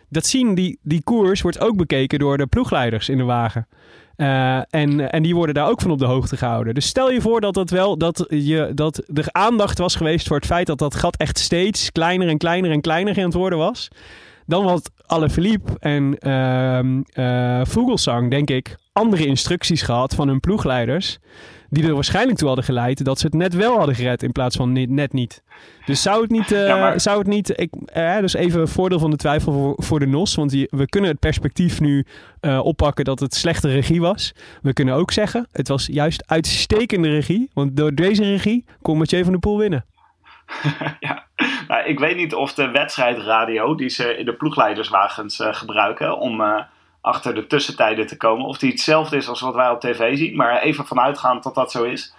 dat zien, die, die koers wordt ook bekeken door de ploegleiders in de wagen. Eh, en, en die worden daar ook van op de hoogte gehouden. Dus stel je voor dat, het wel, dat, je, dat er aandacht was geweest voor het feit dat dat gat echt steeds kleiner en kleiner en kleiner aan het worden was. Dan had Alaphilippe en ehm eh, Vogelsang, denk ik, andere instructies gehad van hun ploegleiders. Die er waarschijnlijk toe hadden geleid dat ze het net wel hadden gered in plaats van net niet. Dus zou het niet, eh, Ja, maar- zou het niet ik, eh, dus even een voordeel van de twijfel voor, voor de NOS. Want die, we kunnen het perspectief nu eh, oppakken dat het slechte regie was. We kunnen ook zeggen, het was juist uitstekende regie. Want door deze regie kon Mathieu van der Poel winnen. ja. nou, ik weet niet of de wedstrijdradio die ze in de ploegleiderswagens gebruiken om achter de tussentijden te komen, of die hetzelfde is als wat wij op tv zien. Maar even vanuitgaand dat dat zo is,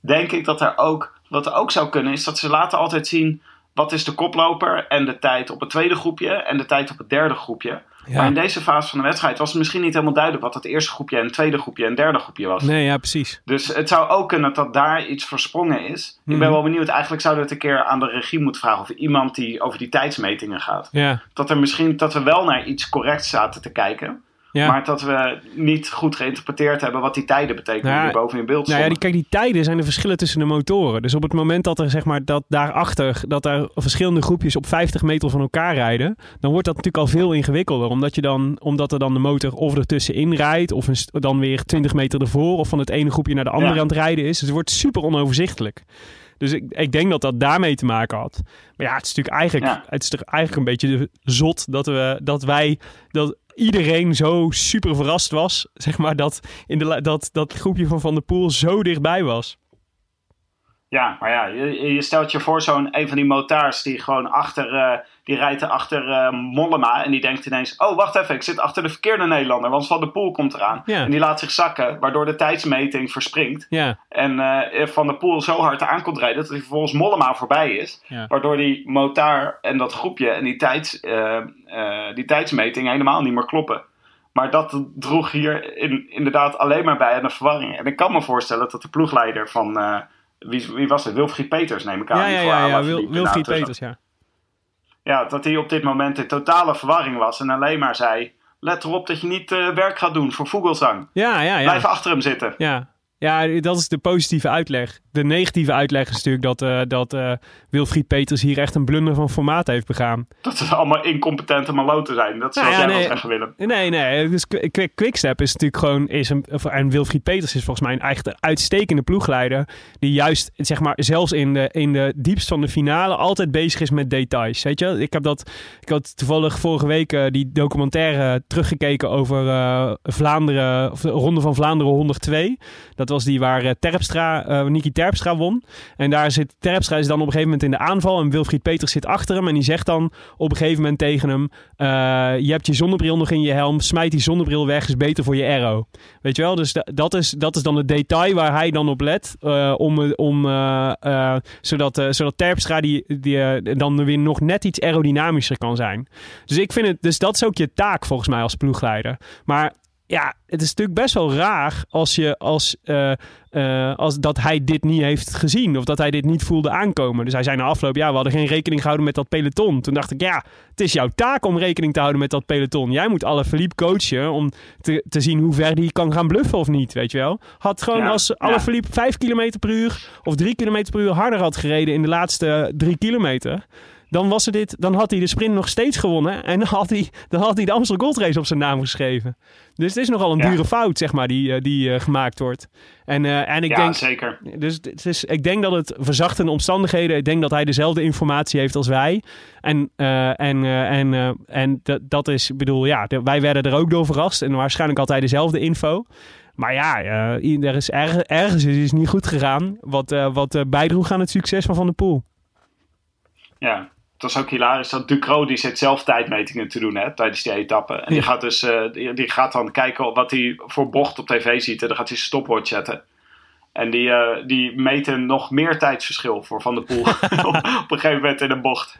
denk ik dat er ook, wat er ook zou kunnen, is dat ze laten altijd zien wat is de koploper en de tijd op het tweede groepje en de tijd op het derde groepje. Maar in deze fase van de wedstrijd was het misschien niet helemaal duidelijk wat het eerste groepje en het tweede groepje en derde groepje was. Nee, ja, precies. Dus het zou ook kunnen dat daar iets versprongen is. Ik Mhm. ben wel benieuwd. Eigenlijk zouden we het een keer aan de regie moeten vragen. Of iemand die over die tijdsmetingen gaat. Ja, Dat er misschien dat we wel naar iets corrects zaten te kijken. Ja. Maar dat we niet goed geïnterpreteerd hebben wat die tijden betekenen. Nou, die boven in beeld Nou ja, stonden. die, kijk, die tijden zijn de verschillen tussen de motoren. Dus op het moment dat er zeg maar dat daarachter dat daar verschillende groepjes op 50 meter van elkaar rijden, dan wordt dat natuurlijk al veel ingewikkelder. Omdat, je dan, omdat er dan de motor of ertussenin rijdt, of een, dan weer 20 meter ervoor, of van het ene groepje naar de andere Ja. aan het rijden is. Dus het wordt super onoverzichtelijk. Dus ik, ik denk dat dat daarmee te maken had. Maar ja, het is natuurlijk eigenlijk, Ja. het is toch eigenlijk een beetje zot dat, we, dat wij, dat iedereen zo super verrast was. Zeg maar dat, in de, dat dat groepje van Van der Poel zo dichtbij was. Ja, maar ja, je, stelt je voor zo'n een van die motaars die gewoon achter, eh, die rijdt er achter eh, Mollema en die denkt ineens, oh wacht even, ik zit achter de verkeerde Nederlander, want Van der Poel komt eraan. Ja. En die laat zich zakken, waardoor de tijdsmeting verspringt. Ja, En eh, Van der Poel zo hard aan komt rijden dat hij vervolgens Mollema voorbij is. Ja. Waardoor die motaar en dat groepje en die, tijds, eh, die tijdsmeting helemaal niet meer kloppen. Maar dat droeg hier in, inderdaad alleen maar bij aan de verwarring. En ik kan me voorstellen dat de ploegleider van, wie, wie was het? Wilfried Peters neem ik aan. Ja, ja, ja, Wil, Wilfried. Peters, ja. Ja, dat hij op dit moment in totale verwarring was en alleen maar zei... Let erop dat je niet eh, werk gaat doen voor Vogelsang. Ja, ja, ja. Blijf achter hem zitten. Ja. Ja, dat is de positieve uitleg. De negatieve uitleg is natuurlijk dat, eh, dat eh, Wilfried Peters hier echt een blunder van formaat heeft begaan. Dat ze allemaal incompetente maloten zijn. Dat zou Nou ja, jij wel nee. zeggen, Willem. Nee, nee. Dus Qu- Qu- Quickstep is natuurlijk gewoon. Is een, en Wilfried Peters is volgens mij een echt uitstekende ploegleider. Die juist, zeg maar, zelfs in de, in de diepst van de finale altijd bezig is met details. Weet je, ik heb dat. Ik had toevallig vorige week eh, die documentaire teruggekeken over Vlaanderen. Of de Ronde van Vlaanderen 102. Dat was die waar eh, Terpstra, eh Niki Terpstra won. En daar zit Terpstra is dan op een gegeven moment in de aanval. En Wilfried Peters zit achter hem. En die zegt dan op een gegeven moment tegen hem: eh, Je hebt je zonnebril nog in je helm. Smijt die zonnebril weg. Is beter voor je arrow. Weet je wel? Dus da- dat, is, dat is dan het detail waar hij dan op let. eh, om, om, zodat, zodat Terpstra die, die, dan weer nog net iets aerodynamischer kan zijn. Dus ik vind het. Dus dat is ook je taak volgens mij als ploegleider. Maar ja, het is natuurlijk best wel raar als je als, eh, eh, als dat hij dit niet heeft gezien of dat hij dit niet voelde aankomen. Dus hij zei na afloop, ja, we hadden geen rekening gehouden met dat peloton. Toen dacht ik, ja, het is jouw taak om rekening te houden met dat peloton. Jij moet alle Philippe coachen om te, te zien hoe ver die kan gaan bluffen of niet, weet je wel. Had gewoon Ja, als ja. alle Philippe 5 km per uur of 3 km per uur harder had gereden in de laatste 3 kilometer. Dan, was er dit, dan had hij de sprint nog steeds gewonnen. En dan had hij, dan had hij de Amstel Gold Race op zijn naam geschreven. Dus het is nogal een Ja. dure fout, zeg maar, die, eh, die eh, gemaakt wordt. En, eh, en ik ja, denk, zeker. dus het is, ik denk dat het verzachtende omstandigheden. Ik denk dat hij dezelfde informatie heeft als wij. En, en, en, en dat, is, ik bedoel, ja, de- wij werden er ook door verrast. En waarschijnlijk had hij dezelfde info. Maar ja, er is erg, ergens is iets niet goed gegaan. Wat, wat bijdroeg aan het succes van Van der Poel. Ja. Het was ook hilarisch dat Ducro die zit zelf tijdmetingen te doen hè, tijdens die etappe. En die, gaat dus, eh, die, die gaat dan kijken wat hij voor bocht op tv ziet. En dan gaat hij zijn stopwatch zetten. En die, eh, die meten nog meer tijdsverschil voor Van der Poel. op, op een gegeven moment in een bocht.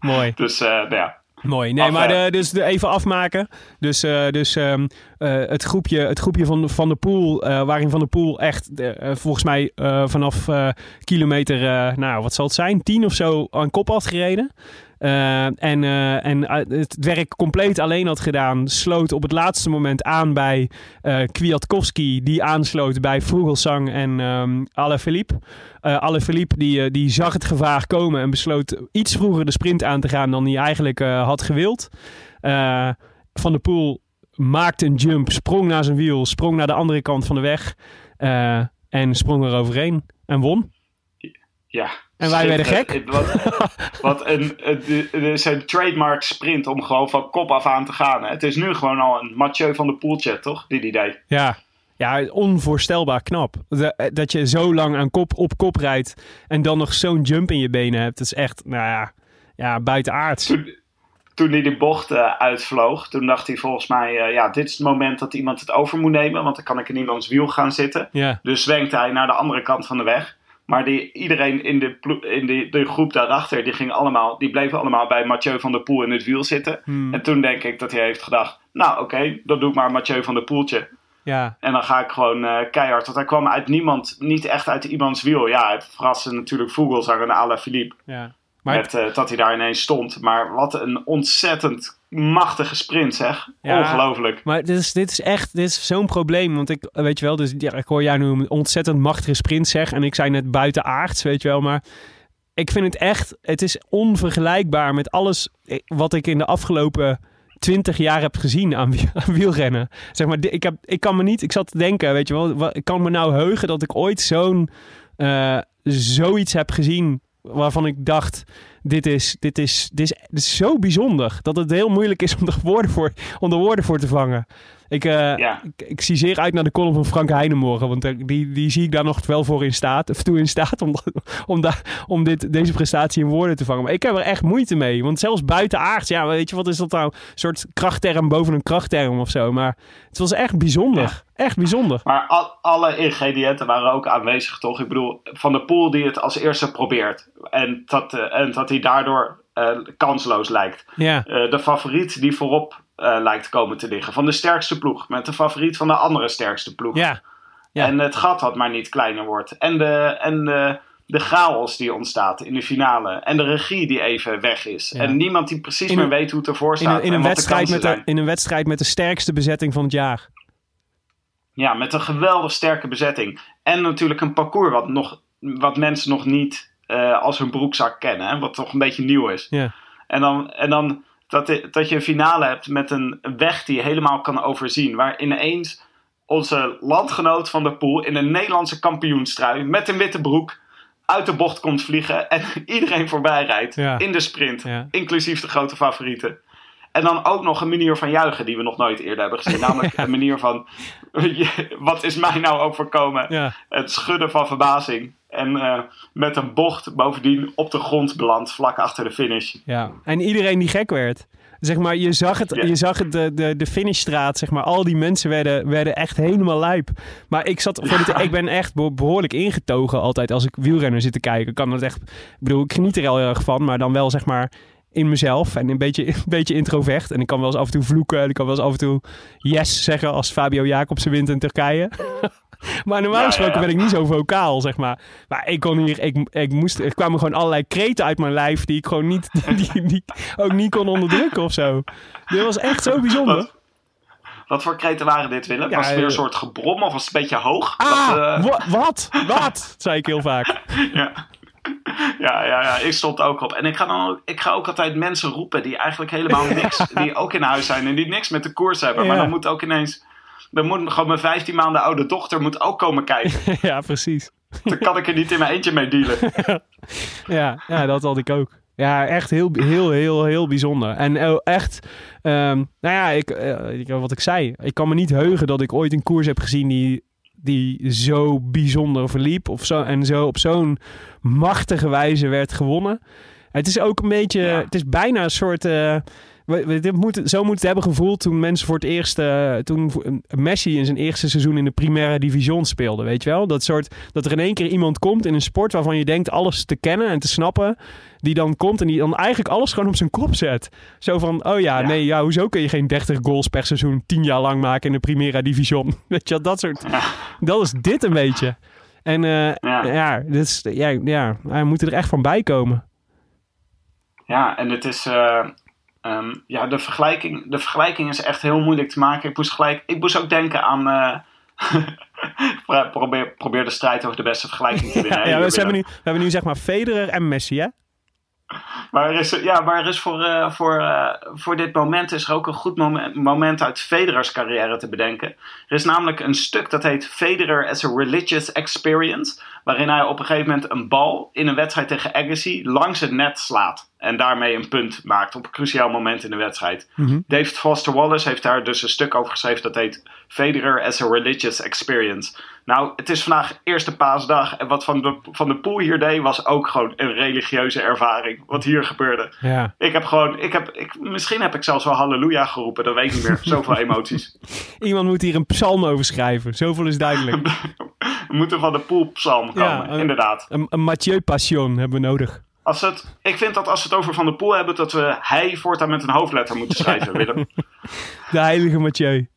Mooi. Dus eh, nou ja, Mooi. Nee, Af, maar eh, de, dus de, even afmaken. Dus, eh, dus ehm, eh, het groepje, het groepje van, van de Poel, waarin Van der Poel echt volgens mij vanaf kilometer, nou wat zal het zijn, 10 of zo aan kop had gereden. Eh, en eh, en eh, het werk compleet alleen had gedaan. Sloot op het laatste moment aan bij Kwiatkowski. Die aansloot bij Vogelsang en ehm Alaphilippe. Eh Alaphilippe die, die zag het gevaar komen en besloot iets vroeger de sprint aan te gaan dan hij eigenlijk had gewild. Van der Poel maakte een jump, sprong naar zijn wiel, sprong naar de andere kant van de weg. en sprong er overheen en won. ja. En wij werden gek. Wat, wat een, het het is een trademark sprint om gewoon van kop af aan te gaan. Hè. Het is nu gewoon al een Mathieu van der Poeltje, toch? Die die deed. Ja. Ja, onvoorstelbaar knap. De- eh, dat je zo lang aan kop op kop rijdt en dan nog zo'n jump in je benen hebt. Dat is echt, nou ja, ja buitenaards. toen, toen hij de bocht eh, uitvloog, toen dacht hij volgens mij, eh, ja, dit is het moment dat iemand het over moet nemen, want dan kan ik in iemands wiel gaan zitten. Ja, Dus zwenkte hij naar de andere kant van de weg. Maar die, iedereen in, de, in de, de groep daarachter, die, ging allemaal, die bleven allemaal bij Mathieu van der Poel in het wiel zitten. Hmm. En toen denk ik dat hij heeft gedacht, nou oké, dan doe ik maar Mathieu van der Poeltje. ja, En dan ga ik gewoon eh, keihard. Want hij kwam uit niemand, niet echt uit iemands wiel. Ja, het verraste natuurlijk Vogelsang en Ala Philippe. ja. Maar Met, eh, dat hij daar ineens stond. Maar wat een ontzettend machtige sprint, zeg. Ja. Ongelooflijk. Maar dit is, dit is echt dit is zo'n probleem. Want ik, weet je wel, dus, ja, ik hoor jou nu een ontzettend machtige sprint zeggen. En ik zei net buitenaards, weet je wel. Maar ik vind het echt, het is onvergelijkbaar met alles eh, wat ik in de afgelopen twintig jaar heb gezien aan, wiel- aan wielrennen. Zeg maar, ik, heb, ik kan me niet, ik zat te denken, weet je wel. Ik kan me nou heugen dat ik ooit zo'n, eh, zoiets heb gezien waarvan ik dacht... Dit is, dit, is, dit, is, zo bijzonder dat het heel moeilijk is om er woorden voor, om er woorden voor te vangen. Ik, eh, Ja. ik, ik zie zeer uit naar de column van Frank Heijnen morgen. Want eh, die, die zie ik daar nog wel voor in staat. Of toe in staat om, om, daar, om dit, deze prestatie in woorden te vangen. Maar ik heb er echt moeite mee. Want zelfs buitenaards, ja, weet je, wat is dat nou? Een soort krachtterm boven een krachtterm of zo. Maar het was echt bijzonder. Echt bijzonder. Maar al- alle ingrediënten waren ook aanwezig, toch? Ik bedoel, Van der Poel die het als eerste probeert. En dat, eh, en dat hij daardoor kansloos lijkt. Ja, de favoriet die voorop eh, lijkt te komen te liggen. Van de sterkste ploeg. Met de favoriet van de andere sterkste ploeg. ja, Ja. En het gat dat maar niet kleiner wordt. En de, en de, de chaos die ontstaat in de finale. En de regie die even weg is. Ja. En niemand die precies In meer een- weet hoe het ervoor In staat. een, in, en een wat de wedstrijd met de, in een wedstrijd met de sterkste bezetting van het jaar. Ja, met een geweldig sterke bezetting. En natuurlijk een parcours wat, nog, wat mensen nog niet eh, als hun broekzak kennen. Hè, wat toch een beetje nieuw is. Ja. En dan, en dan dat, dat je een finale hebt met een weg die je helemaal kan overzien. Waar ineens onze landgenoot van de pool in een Nederlandse kampioenstrui met een witte broek uit de bocht komt vliegen en iedereen voorbij rijdt Ja. in de sprint. Ja. Inclusief de grote favorieten. En dan ook nog een manier van juichen die we nog nooit eerder hebben gezien. Namelijk een manier van, wat is mij nou overkomen? Het schudden van verbazing. En eh, met een bocht bovendien op de grond beland vlak achter de finish. Ja, en iedereen die gek werd. Zeg maar, je zag het, je zag het de, de, de finishstraat, zeg maar. Al die mensen werden, werden echt helemaal lijp. Maar ik zat, voor ik ben echt beho- behoorlijk ingetogen altijd als ik wielrenner zit te kijken. Ik kan het echt, ik bedoel, ik geniet er al heel erg van, maar dan wel zeg maar in mezelf en een beetje, een beetje introvert. En ik kan wel eens af en toe vloeken en ik kan wel eens af en toe yes zeggen als Fabio Jacobsen wint in Turkije. Maar normaal Ja, ja, gesproken ja. ben ik niet zo vocaal, zeg maar. Maar ik kon hier, ik, ik moest, er kwamen gewoon allerlei kreten uit mijn lijf die ik gewoon niet, die, die ook niet kon onderdrukken of zo. Dit was echt zo bijzonder. Wat, wat voor kreten waren dit, Willem? Was het weer een eh, soort gebrom of was het een beetje hoog? Ah, Dat, eh, wa- wat? Wat? zei ik heel vaak. ja. Ja, ja, ja, ik stond ook op. En ik ga, dan ook, ik ga ook altijd mensen roepen die eigenlijk helemaal niks, die ook in huis zijn en die niks met de koers hebben. Maar dan moet ook ineens, dan moet gewoon mijn 15 maanden oude dochter moet ook komen kijken. ja, precies. Dan kan ik er niet in mijn eentje mee dealen. Ja, ja, dat had ik ook. Ja, echt heel, heel, heel, heel bijzonder. En eh, echt, ehm, nou ja, ik, eh, ik- wat ik zei. Ik kan me niet heugen dat ik ooit een koers heb gezien die, die zo bijzonder verliep. Of zo, en zo op zo'n machtige wijze werd gewonnen. Het is ook een beetje, Ja. het is bijna een soort... eh, we- we- dit moet, zo moet het hebben gevoeld toen mensen voor het eerst... eh, toen Messi in zijn eerste seizoen in de Primera Division speelde, weet je wel? Dat soort, dat er in één keer iemand komt in een sport waarvan je denkt alles te kennen en te snappen. Die dan komt en die dan eigenlijk alles gewoon op zijn kop zet. Zo van, oh ja, Ja. nee, ja, hoezo kun je geen 30 goals per seizoen tien jaar lang maken in de Primera Division? Weet je wel, dat soort... Dat is dit een beetje. En eh, Ja. ja, dit is, ja, ja, hij moet er echt van bij komen. Ja, en het is. eh, ehm, ja, de vergelijking, de vergelijking is echt heel moeilijk te maken. Ik moest, gelijk, ik moest ook denken aan. eh, probeer, probeer de strijd over de beste vergelijking te winnen. Ja, we, hebben nu, we hebben nu zeg maar Federer en Messi, hè? Maar er is, ja, maar er is voor, eh, voor, eh, voor dit moment is er ook een goed moment, moment uit Federer's carrière te bedenken. Er is namelijk een stuk dat heet Federer as a Religious Experience. Waarin hij op een gegeven moment een bal in een wedstrijd tegen Agassi langs het net slaat. En daarmee een punt maakt op een cruciaal moment in de wedstrijd. David Foster Wallace heeft daar dus een stuk over geschreven dat heet Federer as a Religious Experience. Nou, het is vandaag eerste paasdag. En wat Van de, van de Poel hier deed was ook gewoon een religieuze ervaring. Wat hier gebeurde. Ja. Ik heb gewoon, ik heb, ik, misschien heb ik zelfs wel halleluja geroepen, dat weet ik niet meer. Zoveel emoties. Iemand moet hier een psalm over schrijven. Zoveel is duidelijk. We moeten van de poolpsalm komen, Ja, inderdaad. Een, een Mathieu Passion hebben we nodig. Als het, ik vind dat als we het over Van de Poel hebben, dat we hij voortaan met een hoofdletter moeten schrijven, Willem. De heilige Mathieu.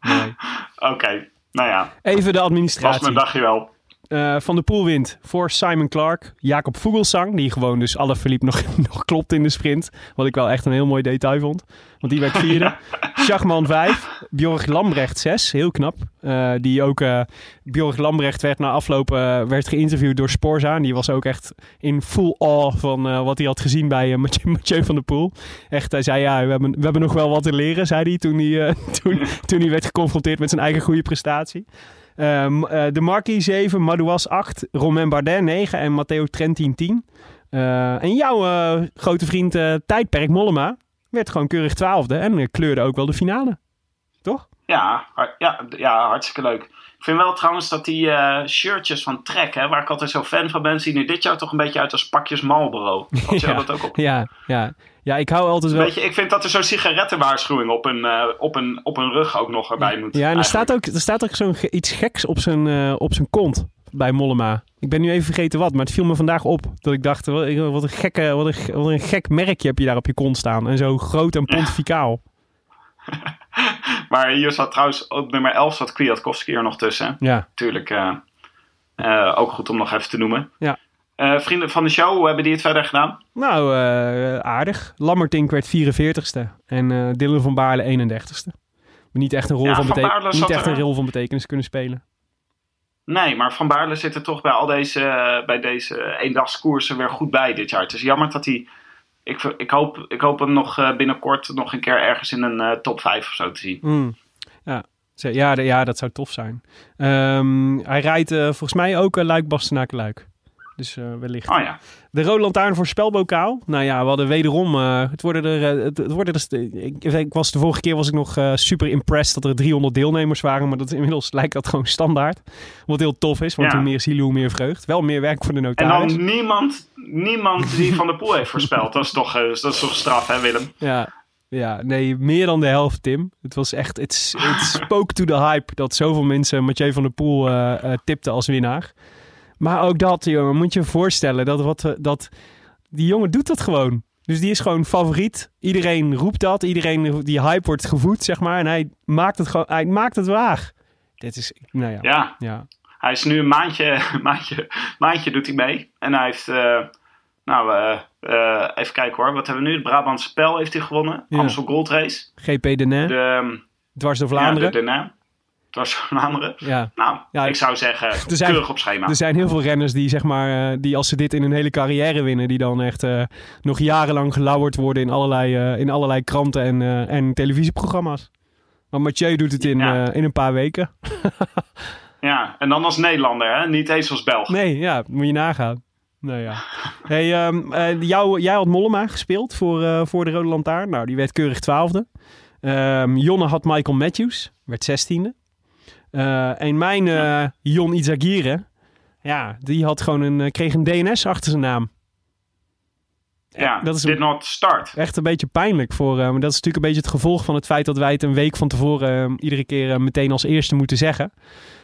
Nee. Oké, nou ja, Even de was administratie. mijn dagje wel. Eh, van de Poel wint voor Simon Clark. Jacob Vogelsang, die gewoon dus alle verliep nog, nog klopt in de sprint. Wat ik wel echt een heel mooi detail vond. Want die werd vierde. Schachman 5. Bjorg Lambrecht 6. Heel knap. Eh, die ook... Bjorg Lambrecht werd na afloop werd geïnterviewd door Sporza. En die was ook echt in full awe van wat hij had gezien bij Mathieu, Mathieu van der Poel. Echt, hij zei ja, we hebben, we hebben nog wel wat te leren, zei hij toen hij, toen, toen hij werd geconfronteerd met zijn eigen goede prestatie. Ehm, eh, de Marquis 7, Madouas 8, Romain Bardet 9 en Matteo Trentin 10. Eh, en jouw eh, grote vriend Tijdperk Mollema werd gewoon keurig twaalfde en kleurde ook wel de finale. Toch? Ja, ja, ja, hartstikke leuk. Ik vind wel trouwens dat die eh, shirtjes van Trek, hè, waar ik altijd zo fan van ben, zien er dit jaar toch een beetje uit als pakjes Marlboro. Had je Ja. dat ook op? Ja, ja. ja ik hou altijd wel... Weet je, ik vind dat er zo'n sigarettenwaarschuwing op een, eh, op, een, op een rug ook nog erbij moet. Ja, en er staat ook, er staat ook zo'n iets geks op zijn, eh, op zijn kont bij Mollema. Ik ben nu even vergeten wat, maar het viel me vandaag op. Dat ik dacht, wat, wat een, gekke, wat, een, wat een gek merkje heb je daar op je kont staan. En zo groot en pontificaal. Maar hier zat trouwens op nummer 11 zat Kwiatkowski er nog tussen. Ja. Natuurlijk eh, eh, ook goed om nog even te noemen. Ja. Eh, vrienden van de show, hoe hebben die het verder gedaan? Nou, aardig. Lammertink werd 44ste en Dylan van Baarle 31ste. Maar niet echt een rol, Ja, van, Van bete- niet echt een rol van betekenis kunnen spelen. Nee, maar Van Baarle zit er toch bij al deze, bij deze eendagskoersen weer goed bij dit jaar. Het is jammer dat hij... Ik, ik, hoop, ik hoop hem nog eh, binnenkort nog een keer ergens in een eh, top 5 of zo te zien. Mm. Ja. Ja, ja, dat zou tof zijn. Ehm, hij rijdt eh, volgens mij ook uh, Luik Bastenaken Luik. Dus eh, wellicht. Oh ja. De Rode Lantaarn voor spelbokaal. Nou ja, we hadden wederom... eh, het worden er... eh, het, worden er ik, ik was, de vorige keer was ik nog super impressed dat er 300 deelnemers waren. Maar dat is, inmiddels lijkt dat gewoon standaard. Wat heel tof is, want Ja. hoe meer zielen, hoe meer vreugd. Wel meer werk voor de En notaris. dan niemand, niemand die Van der Poel heeft voorspeld. Dat is toch, dat is toch straf, hè Willem? Ja, ja, nee, meer dan de helft, Tim. Het was echt, het spoke to the hype dat zoveel mensen Mathieu van der Poel tipten als winnaar. Maar ook dat, jongen, moet je je voorstellen dat, wat, we- dat die jongen doet dat gewoon. Dus die is gewoon favoriet. Iedereen roept dat. Iedereen, die hype wordt gevoed, zeg maar. En hij maakt het gewoon, hij maakt het waar. Dit is, nou ja. Ja, ja. hij is nu een maandje, maandje, maandje doet hij mee. En hij heeft, eh, nou, eh, eh, even kijken hoor. Wat hebben we nu? Het Brabantse Spel heeft hij gewonnen. Ja. Amstel Gold Race. GP de Ne, De, ehm, dwars door Vlaanderen. de, de naam. Was Vlaanderen. Ja. Nou, Ja, ik zou zeggen, zijn- keurig op schema. Er zijn heel veel renners die, zeg maar, eh, die als ze dit in hun hele carrière winnen, die dan echt eh, nog jarenlang gelauwerd worden in allerlei, eh, in allerlei kranten en, en televisieprogramma's. Maar Mathieu doet het in, Ja. in een paar weken. Ja, en dan als Nederlander, hè? niet eens als Belg. Nee, ja, moet je nagaan. Nou ja. Hey, ehm, eh, jou, jij had Mollema gespeeld voor, voor de Rode Lantaarn. Nou, die werd keurig twaalfde. Ehm Jonne had Michael Matthews, werd zestiende. Eh, en mijn eh Jon Izagirre, ja, die had gewoon een, eh, kreeg een DNS achter zijn naam. Ja, dat is did not start. Echt een beetje pijnlijk voor. maar dat is natuurlijk een beetje het gevolg van het feit dat wij het een week van tevoren iedere keer meteen als eerste moeten zeggen.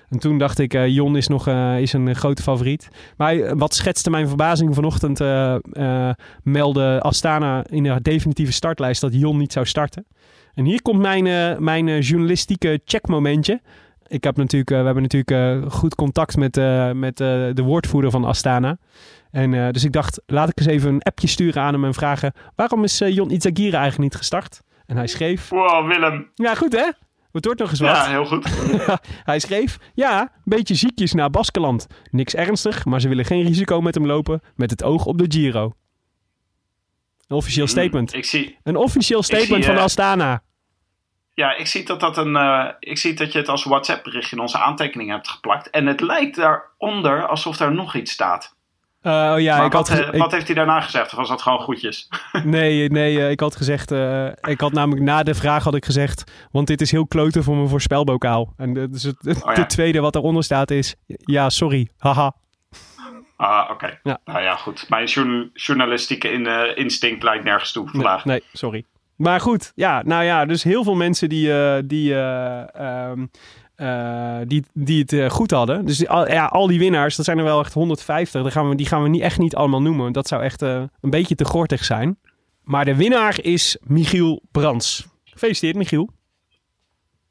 En toen dacht ik, Jon is nog is een grote favoriet. Maar wat schetste mijn verbazing vanochtend, meldde Astana in de definitieve startlijst dat Jon niet zou starten. En hier komt mijn, mijn journalistieke checkmomentje. Ik heb natuurlijk, eh, we hebben natuurlijk eh, goed contact met, eh, met de woordvoerder van Astana. En dus ik dacht, laat ik eens even een appje sturen aan hem en vragen... waarom is Jon Izagirre eigenlijk niet gestart? En hij schreef... Wow, Willem. Ja, goed hè? Het wordt nog eens wat. Ja, heel goed. Hij schreef, ja, een beetje ziekjes naar Baskeland. Niks ernstig, maar ze willen geen risico met hem lopen met het oog op de Giro. Een officieel statement. Ik zie, Een officieel statement zie, van Astana. Ja, ik zie dat dat een. eh, ik zie dat je het als WhatsApp berichtje in onze aantekeningen hebt geplakt. En het lijkt daaronder alsof daar nog iets staat. Eh, oh ja, maar ik wat, had, ik- wat heeft hij daarna gezegd? Of was dat gewoon groetjes? nee, nee, eh, ik had gezegd, ik had namelijk na de vraag had ik gezegd, want dit is heel kloten voor mijn voorspelbokaal. En de, dus het, het- Oh ja. de tweede wat eronder staat is, ja, sorry, haha. Ah, oké. Ja. Nou ja, goed. Mijn journa- journalistieke in, instinct lijkt nergens toe vandaag. Nee, nee, sorry. Maar goed, ja, nou ja, dus heel veel mensen die, eh, die, eh, ehm, eh, die, die het goed hadden. Dus ja, al die winnaars, dat zijn er wel echt 150. Die gaan we, die gaan we niet, echt niet allemaal noemen. Dat zou echt een beetje te gortig zijn. Maar de winnaar is Michiel Brands. Gefeliciteerd, Michiel.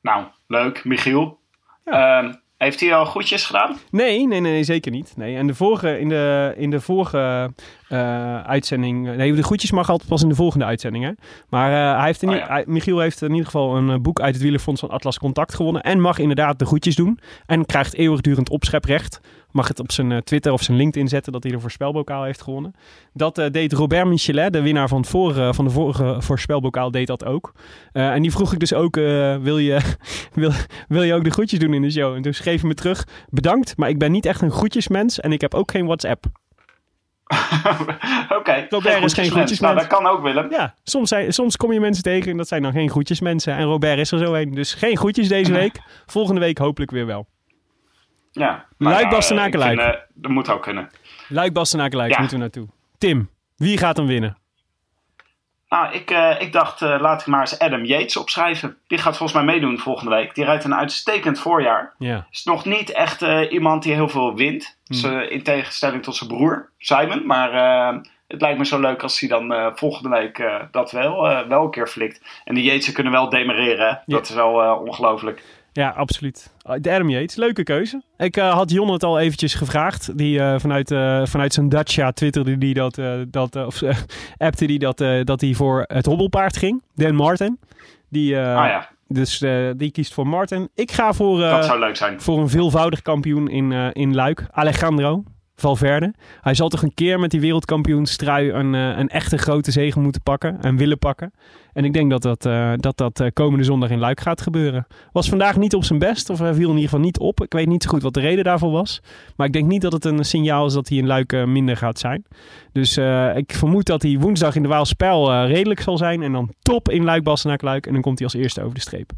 Nou, leuk. Michiel. Ehm, heeft hij al groetjes gedaan? Nee, nee, nee, zeker niet. Nee. En de vorige, in de, in de vorige eh, uitzending... Nee, de groetjes mag altijd pas in de volgende uitzending. Hè? Maar eh, hij heeft in, Oh i- ja. hij- Michiel heeft in ieder geval een eh, boek uit het Wielerfonds van Atlas Contact gewonnen. En mag inderdaad de groetjes doen. En krijgt eeuwigdurend opscheprecht. Mag het op zijn eh, Twitter of zijn LinkedIn zetten dat hij de voorspelbokaal heeft gewonnen. Dat eh, deed Robert Michelet, de winnaar van, het vorige, van de vorige voorspelbokaal, deed dat ook. Eh, en die vroeg ik dus ook, wil, je, wil, wil je ook de groetjes doen in de show? En toen schreef hij me terug, bedankt, maar ik ben niet echt een groetjesmens en ik heb ook geen WhatsApp. Oké. Robert is geen groetjesmens. Nou, dat kan ook, Willem. Ja, soms, zijn, soms kom je mensen tegen en dat zijn dan geen groetjesmensen. En Robert is er zo een. Dus geen groetjes deze week. Volgende week hopelijk weer wel. Ja. Luik, Bastenaken, vind, Luik. eh, dat moet ook kunnen. Luik Bastenaken Ja. moeten we naartoe. Tim, wie gaat hem winnen? Nou, ik, eh, ik dacht, eh, laat ik maar eens Adam Yates opschrijven. Die gaat volgens mij meedoen volgende week. Die rijdt een uitstekend voorjaar. Ja. Is nog niet echt eh, iemand die heel veel wint. Hmm. In tegenstelling tot zijn broer, Simon. Maar het lijkt me zo leuk als hij dan eh, volgende week eh, dat wel, eh, wel een keer flikt. En die Yates kunnen wel demereren. hè? Dat is wel ongelooflijk. Ja, absoluut. De Adam Yates, leuke keuze. Ik had Jon het al eventjes gevraagd. Die vanuit, vanuit zijn Dacia twitterde die dat, dat of appte die dat, dat hij voor het hobbelpaard ging. Dan Martin. Die, ah ja, Dus die kiest voor Martin. Ik ga voor, dat zou leuk zijn. voor een veelvoudig kampioen in, in Luik. Alejandro Valverde. Hij zal toch een keer met die wereldkampioenstrui een, eh, een echte grote zegen moeten pakken. En willen pakken. En ik denk dat dat, eh, dat, dat eh, komende zondag in Luik gaat gebeuren. Was vandaag niet op zijn best. Of hij viel in ieder geval niet op. Ik weet niet zo goed wat de reden daarvoor was. Maar ik denk niet dat het een signaal is dat hij in Luik eh, minder gaat zijn. Dus eh, ik vermoed dat hij woensdag in de Waalspel eh redelijk zal zijn. En dan top in Luik, Bastenaak, Luik. En dan komt hij als eerste over de streep.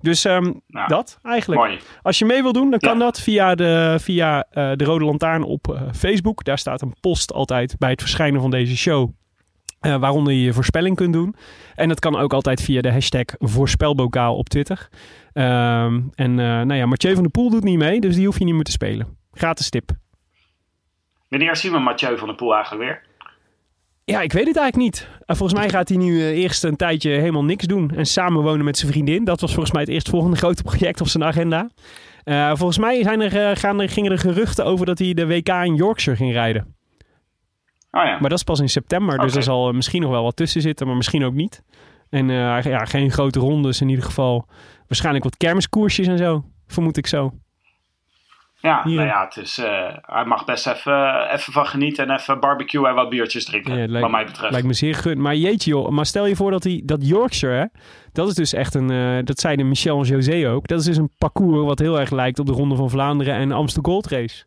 Dus ehm, Nou, dat eigenlijk. Mooi. Als je mee wil doen, dan kan Ja. dat via, de, via eh, de Rode Lantaarn op eh, Facebook. Daar staat een post altijd bij het verschijnen van deze show. Eh, waaronder je je voorspelling kunt doen. En dat kan ook altijd via de hashtag voorspelbokaal op Twitter. Ehm, en eh, nou ja, Mathieu van der Poel doet niet mee, dus die hoef je niet meer te spelen. Gratis tip. Wanneer zien we Mathieu van der Poel eigenlijk weer? Ja, ik weet het eigenlijk niet. Eh, volgens mij gaat hij nu eerst een tijdje helemaal niks doen en samenwonen met zijn vriendin. Dat was volgens mij het eerstvolgende grote project op zijn agenda. Volgens mij zijn er, gaan er, gingen er geruchten over dat hij de WK in Yorkshire ging rijden. Oh ja, Maar dat is pas in september, dus er zal eh, misschien nog wel wat tussen zitten, maar misschien ook niet. En eh, ja, geen grote rondes in ieder geval. Waarschijnlijk wat kermiskoersjes en zo, vermoed ik zo. ja, hier. nou ja het is, eh, hij mag best even, even van genieten en even barbecue en wat biertjes drinken. Ja, wat lijkt- mij betreft. Lijkt me zeer gun. Maar jeetje joh, maar stel je voor dat, hij, dat Yorkshire, hè, dat is dus echt een, dat zei de Michel en José ook, dat is dus een parcours wat heel erg lijkt op de Ronde van Vlaanderen en de Amsterdam Gold Race.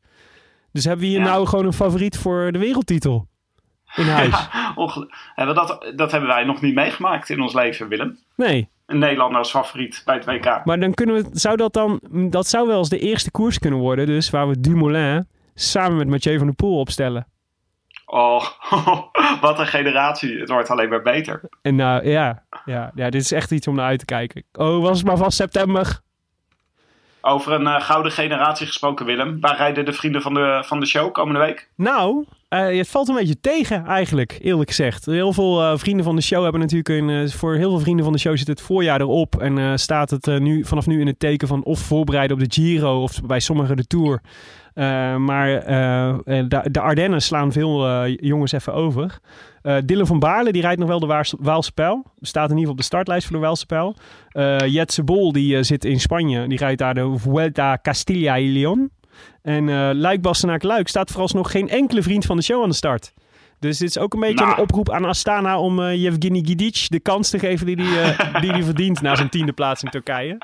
Dus hebben we hier Ja. nou gewoon een favoriet voor de wereldtitel in huis? Ja, dat, dat hebben wij nog niet meegemaakt in ons leven, Willem. Nee, Een Nederlander als favoriet bij het WK. maar dan kunnen we, zou dat dan, dat zou wel eens de eerste koers kunnen worden, dus waar we Dumoulin samen met Mathieu van der Poel opstellen. Oh, wat een generatie. Het wordt alleen maar beter. En nou ja, ja, ja, dit is echt iets om naar uit te kijken. Oh, was het maar vast september. Over een eh, gouden generatie gesproken, Willem. Waar rijden de vrienden van de, van de show komende week? Nou, eh, het valt een beetje tegen eigenlijk, eerlijk gezegd. Heel veel eh, vrienden van de show hebben natuurlijk een... voor heel veel vrienden van de show zit het voorjaar erop. En staat het nu, vanaf nu in het teken van of voorbereiden op de Giro of bij sommigen de Tour. Eh, maar eh, eh, de, de Ardennen slaan veel jongens even over. Eh Dylan van Baarle, die rijdt nog wel de Waalse Pijl. Staat in ieder geval op de startlijst voor de Waalse Pijl. Jetse Bol, die zit in Spanje. Die rijdt daar de Vuelta Castilla y León. En eh Luik Bastenaak Luik staat vooralsnog geen enkele vriend van de show aan de start. Dus dit is ook een beetje Nou. een oproep aan Astana om eh Yevgeny Gidic de kans te geven die hij die die verdient na zijn tiende plaats in Turkije.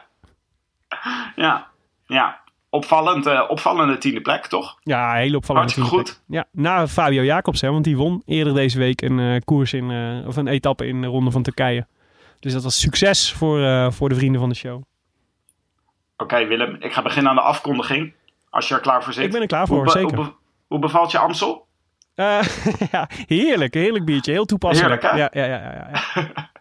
Ja, ja. Opvallend, eh, opvallende tiende plek, toch? Ja, hele opvallende Hartstikke goed. plek. Ja, na Fabio Jacobs, hè, want die won eerder deze week een eh, koers in, eh, of een etappe in de Ronde van Turkije. Dus dat was succes voor, voor de vrienden van de show. Oké, Willem. Ik ga beginnen aan de afkondiging. Als je er klaar voor zit. Ik ben er klaar voor, Hoe zeker. Hoe, be- hoe bevalt je Amstel? Eh, ja, heerlijk, heerlijk biertje, heel toepasselijk. Heerlijk, hè? ja, ja, ja, ja, ja.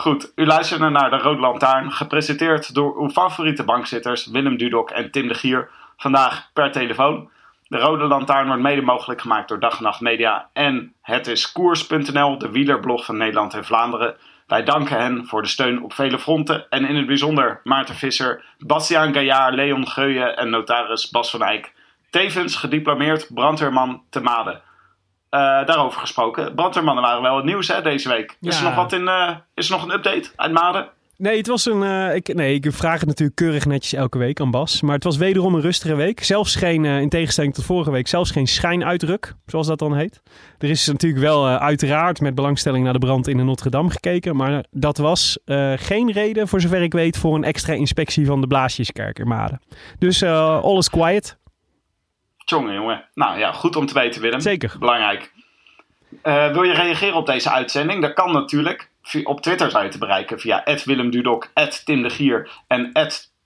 Goed, u luisterde naar de Rode Lantaarn, gepresenteerd door uw favoriete bankzitters Willem Dudok en Tim de Gier. Vandaag per telefoon. De Rode Lantaarn wordt mede mogelijk gemaakt door Dag en Nacht Media en het is koers.nl, de wielerblog van Nederland en Vlaanderen. Wij danken hen voor de steun op vele fronten en in het bijzonder Maarten Visser, Bastiaan Gaillard, Leon Geuyen en notaris Bas van Eyck. Tevens gediplomeerd brandweerman te Maden. Eh, daarover gesproken. Brandweermannen waren wel het nieuws hè, deze week. Is er nog wat in? eh, is er nog een update uit Maden? Nee, het was een. eh, ik, nee, ik vraag het natuurlijk keurig netjes elke week aan Bas. Maar het was wederom een rustige week. Zelfs geen, in tegenstelling tot vorige week, zelfs geen schijnuitdruk, zoals dat dan heet. Er is natuurlijk wel uiteraard met belangstelling naar de brand in de Notre Dame gekeken. Maar dat was geen reden, voor zover ik weet, voor een extra inspectie van de Blaasjeskerk in Maden. Dus all is quiet. Jongen, jongen. Nou ja, goed om te weten, Willem. Zeker. Belangrijk. Eh, wil je reageren op deze uitzending? Dat kan natuurlijk. Op Twitter je te bereiken via Willem Dudok, Tim de Gier en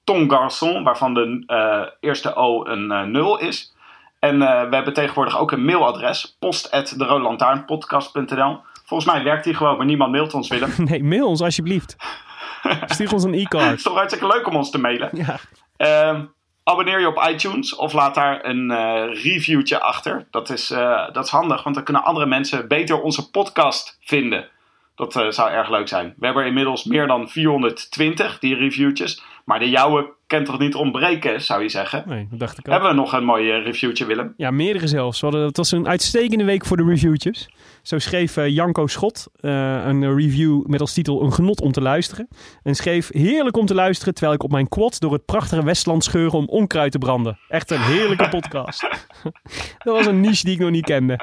Tongarçon, waarvan de eh, eerste O een eh, 0 is. En we hebben tegenwoordig ook een mailadres, post.deroodlantaarnpodcast.nl. Volgens mij werkt die gewoon, maar niemand mailt ons, Willem. Nee, mail ons alsjeblieft. Stuur ons een Het e-card. is toch hartstikke leuk om ons te mailen. Ja. Abonneer je op iTunes of laat daar een uh, reviewtje achter. Dat is, uh, dat is handig, want dan kunnen andere mensen beter onze podcast vinden. Dat uh, zou erg leuk zijn. We hebben inmiddels meer dan 420, die reviewtjes. Maar de jouwe kent toch niet ontbreken, zou je zeggen? Nee, dat dacht ik ook. Hebben we nog een mooi reviewtje, Willem? Ja, meerdere zelfs. We hadden, het was een uitstekende week voor de reviewtjes. Zo schreef uh, Janko Schot een review met als titel Een genot om te luisteren. En schreef heerlijk om te luisteren terwijl ik op mijn quad door het prachtige Westland scheuren om onkruid te branden. Echt een heerlijke podcast. dat was een niche die ik nog niet kende.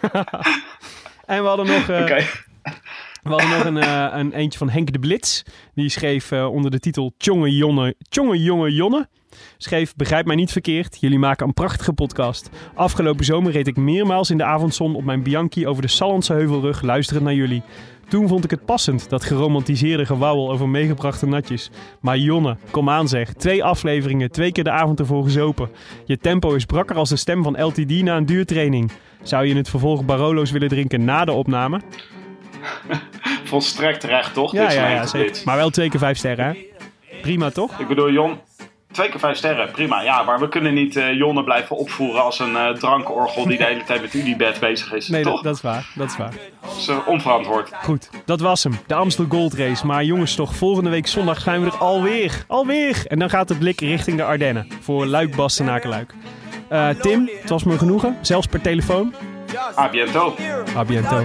en we hadden nog... Okay. We hadden nog een, uh, een eentje van Henk de Blitz. Die schreef uh, onder de titel Tjonge Jonne, Tjonge Jonge Jonne. Schreef, begrijp mij niet verkeerd, jullie maken een prachtige podcast. Afgelopen zomer reed ik meermaals in de avondzon op mijn Bianchi over de Sallandse heuvelrug luisterend naar jullie. Toen vond ik het passend, dat geromantiseerde gewauwel over meegebrachte natjes. Maar Jonne, kom aan zeg. Twee afleveringen, twee keer de avond ervoor gezopen. Je tempo is brakker als de stem van LTD na een duurtraining. Zou je in het vervolg Barolo's willen drinken na de opname? Volstrekt terecht, toch? Ja, ja, ja zeker. Maar wel twee keer vijf sterren, hè? Prima, toch? Ik bedoel, Jon, twee keer vijf sterren, prima. Ja, maar we kunnen niet uh, Jonne blijven opvoeren als een uh, drankorgel die de hele tijd met Unibed bezig is. Nee, toch? dat, dat is waar. Dat is waar. Dat is uh, onverantwoord. Goed, dat was hem. De Amstel Gold Race. Maar jongens, toch, volgende week zondag zijn we er alweer. Alweer! En dan gaat de blik richting de Ardennen. Voor Luik, Bastenakenluik. Uh, Tim, het was me genoegen. Zelfs per telefoon. A biento. A biento.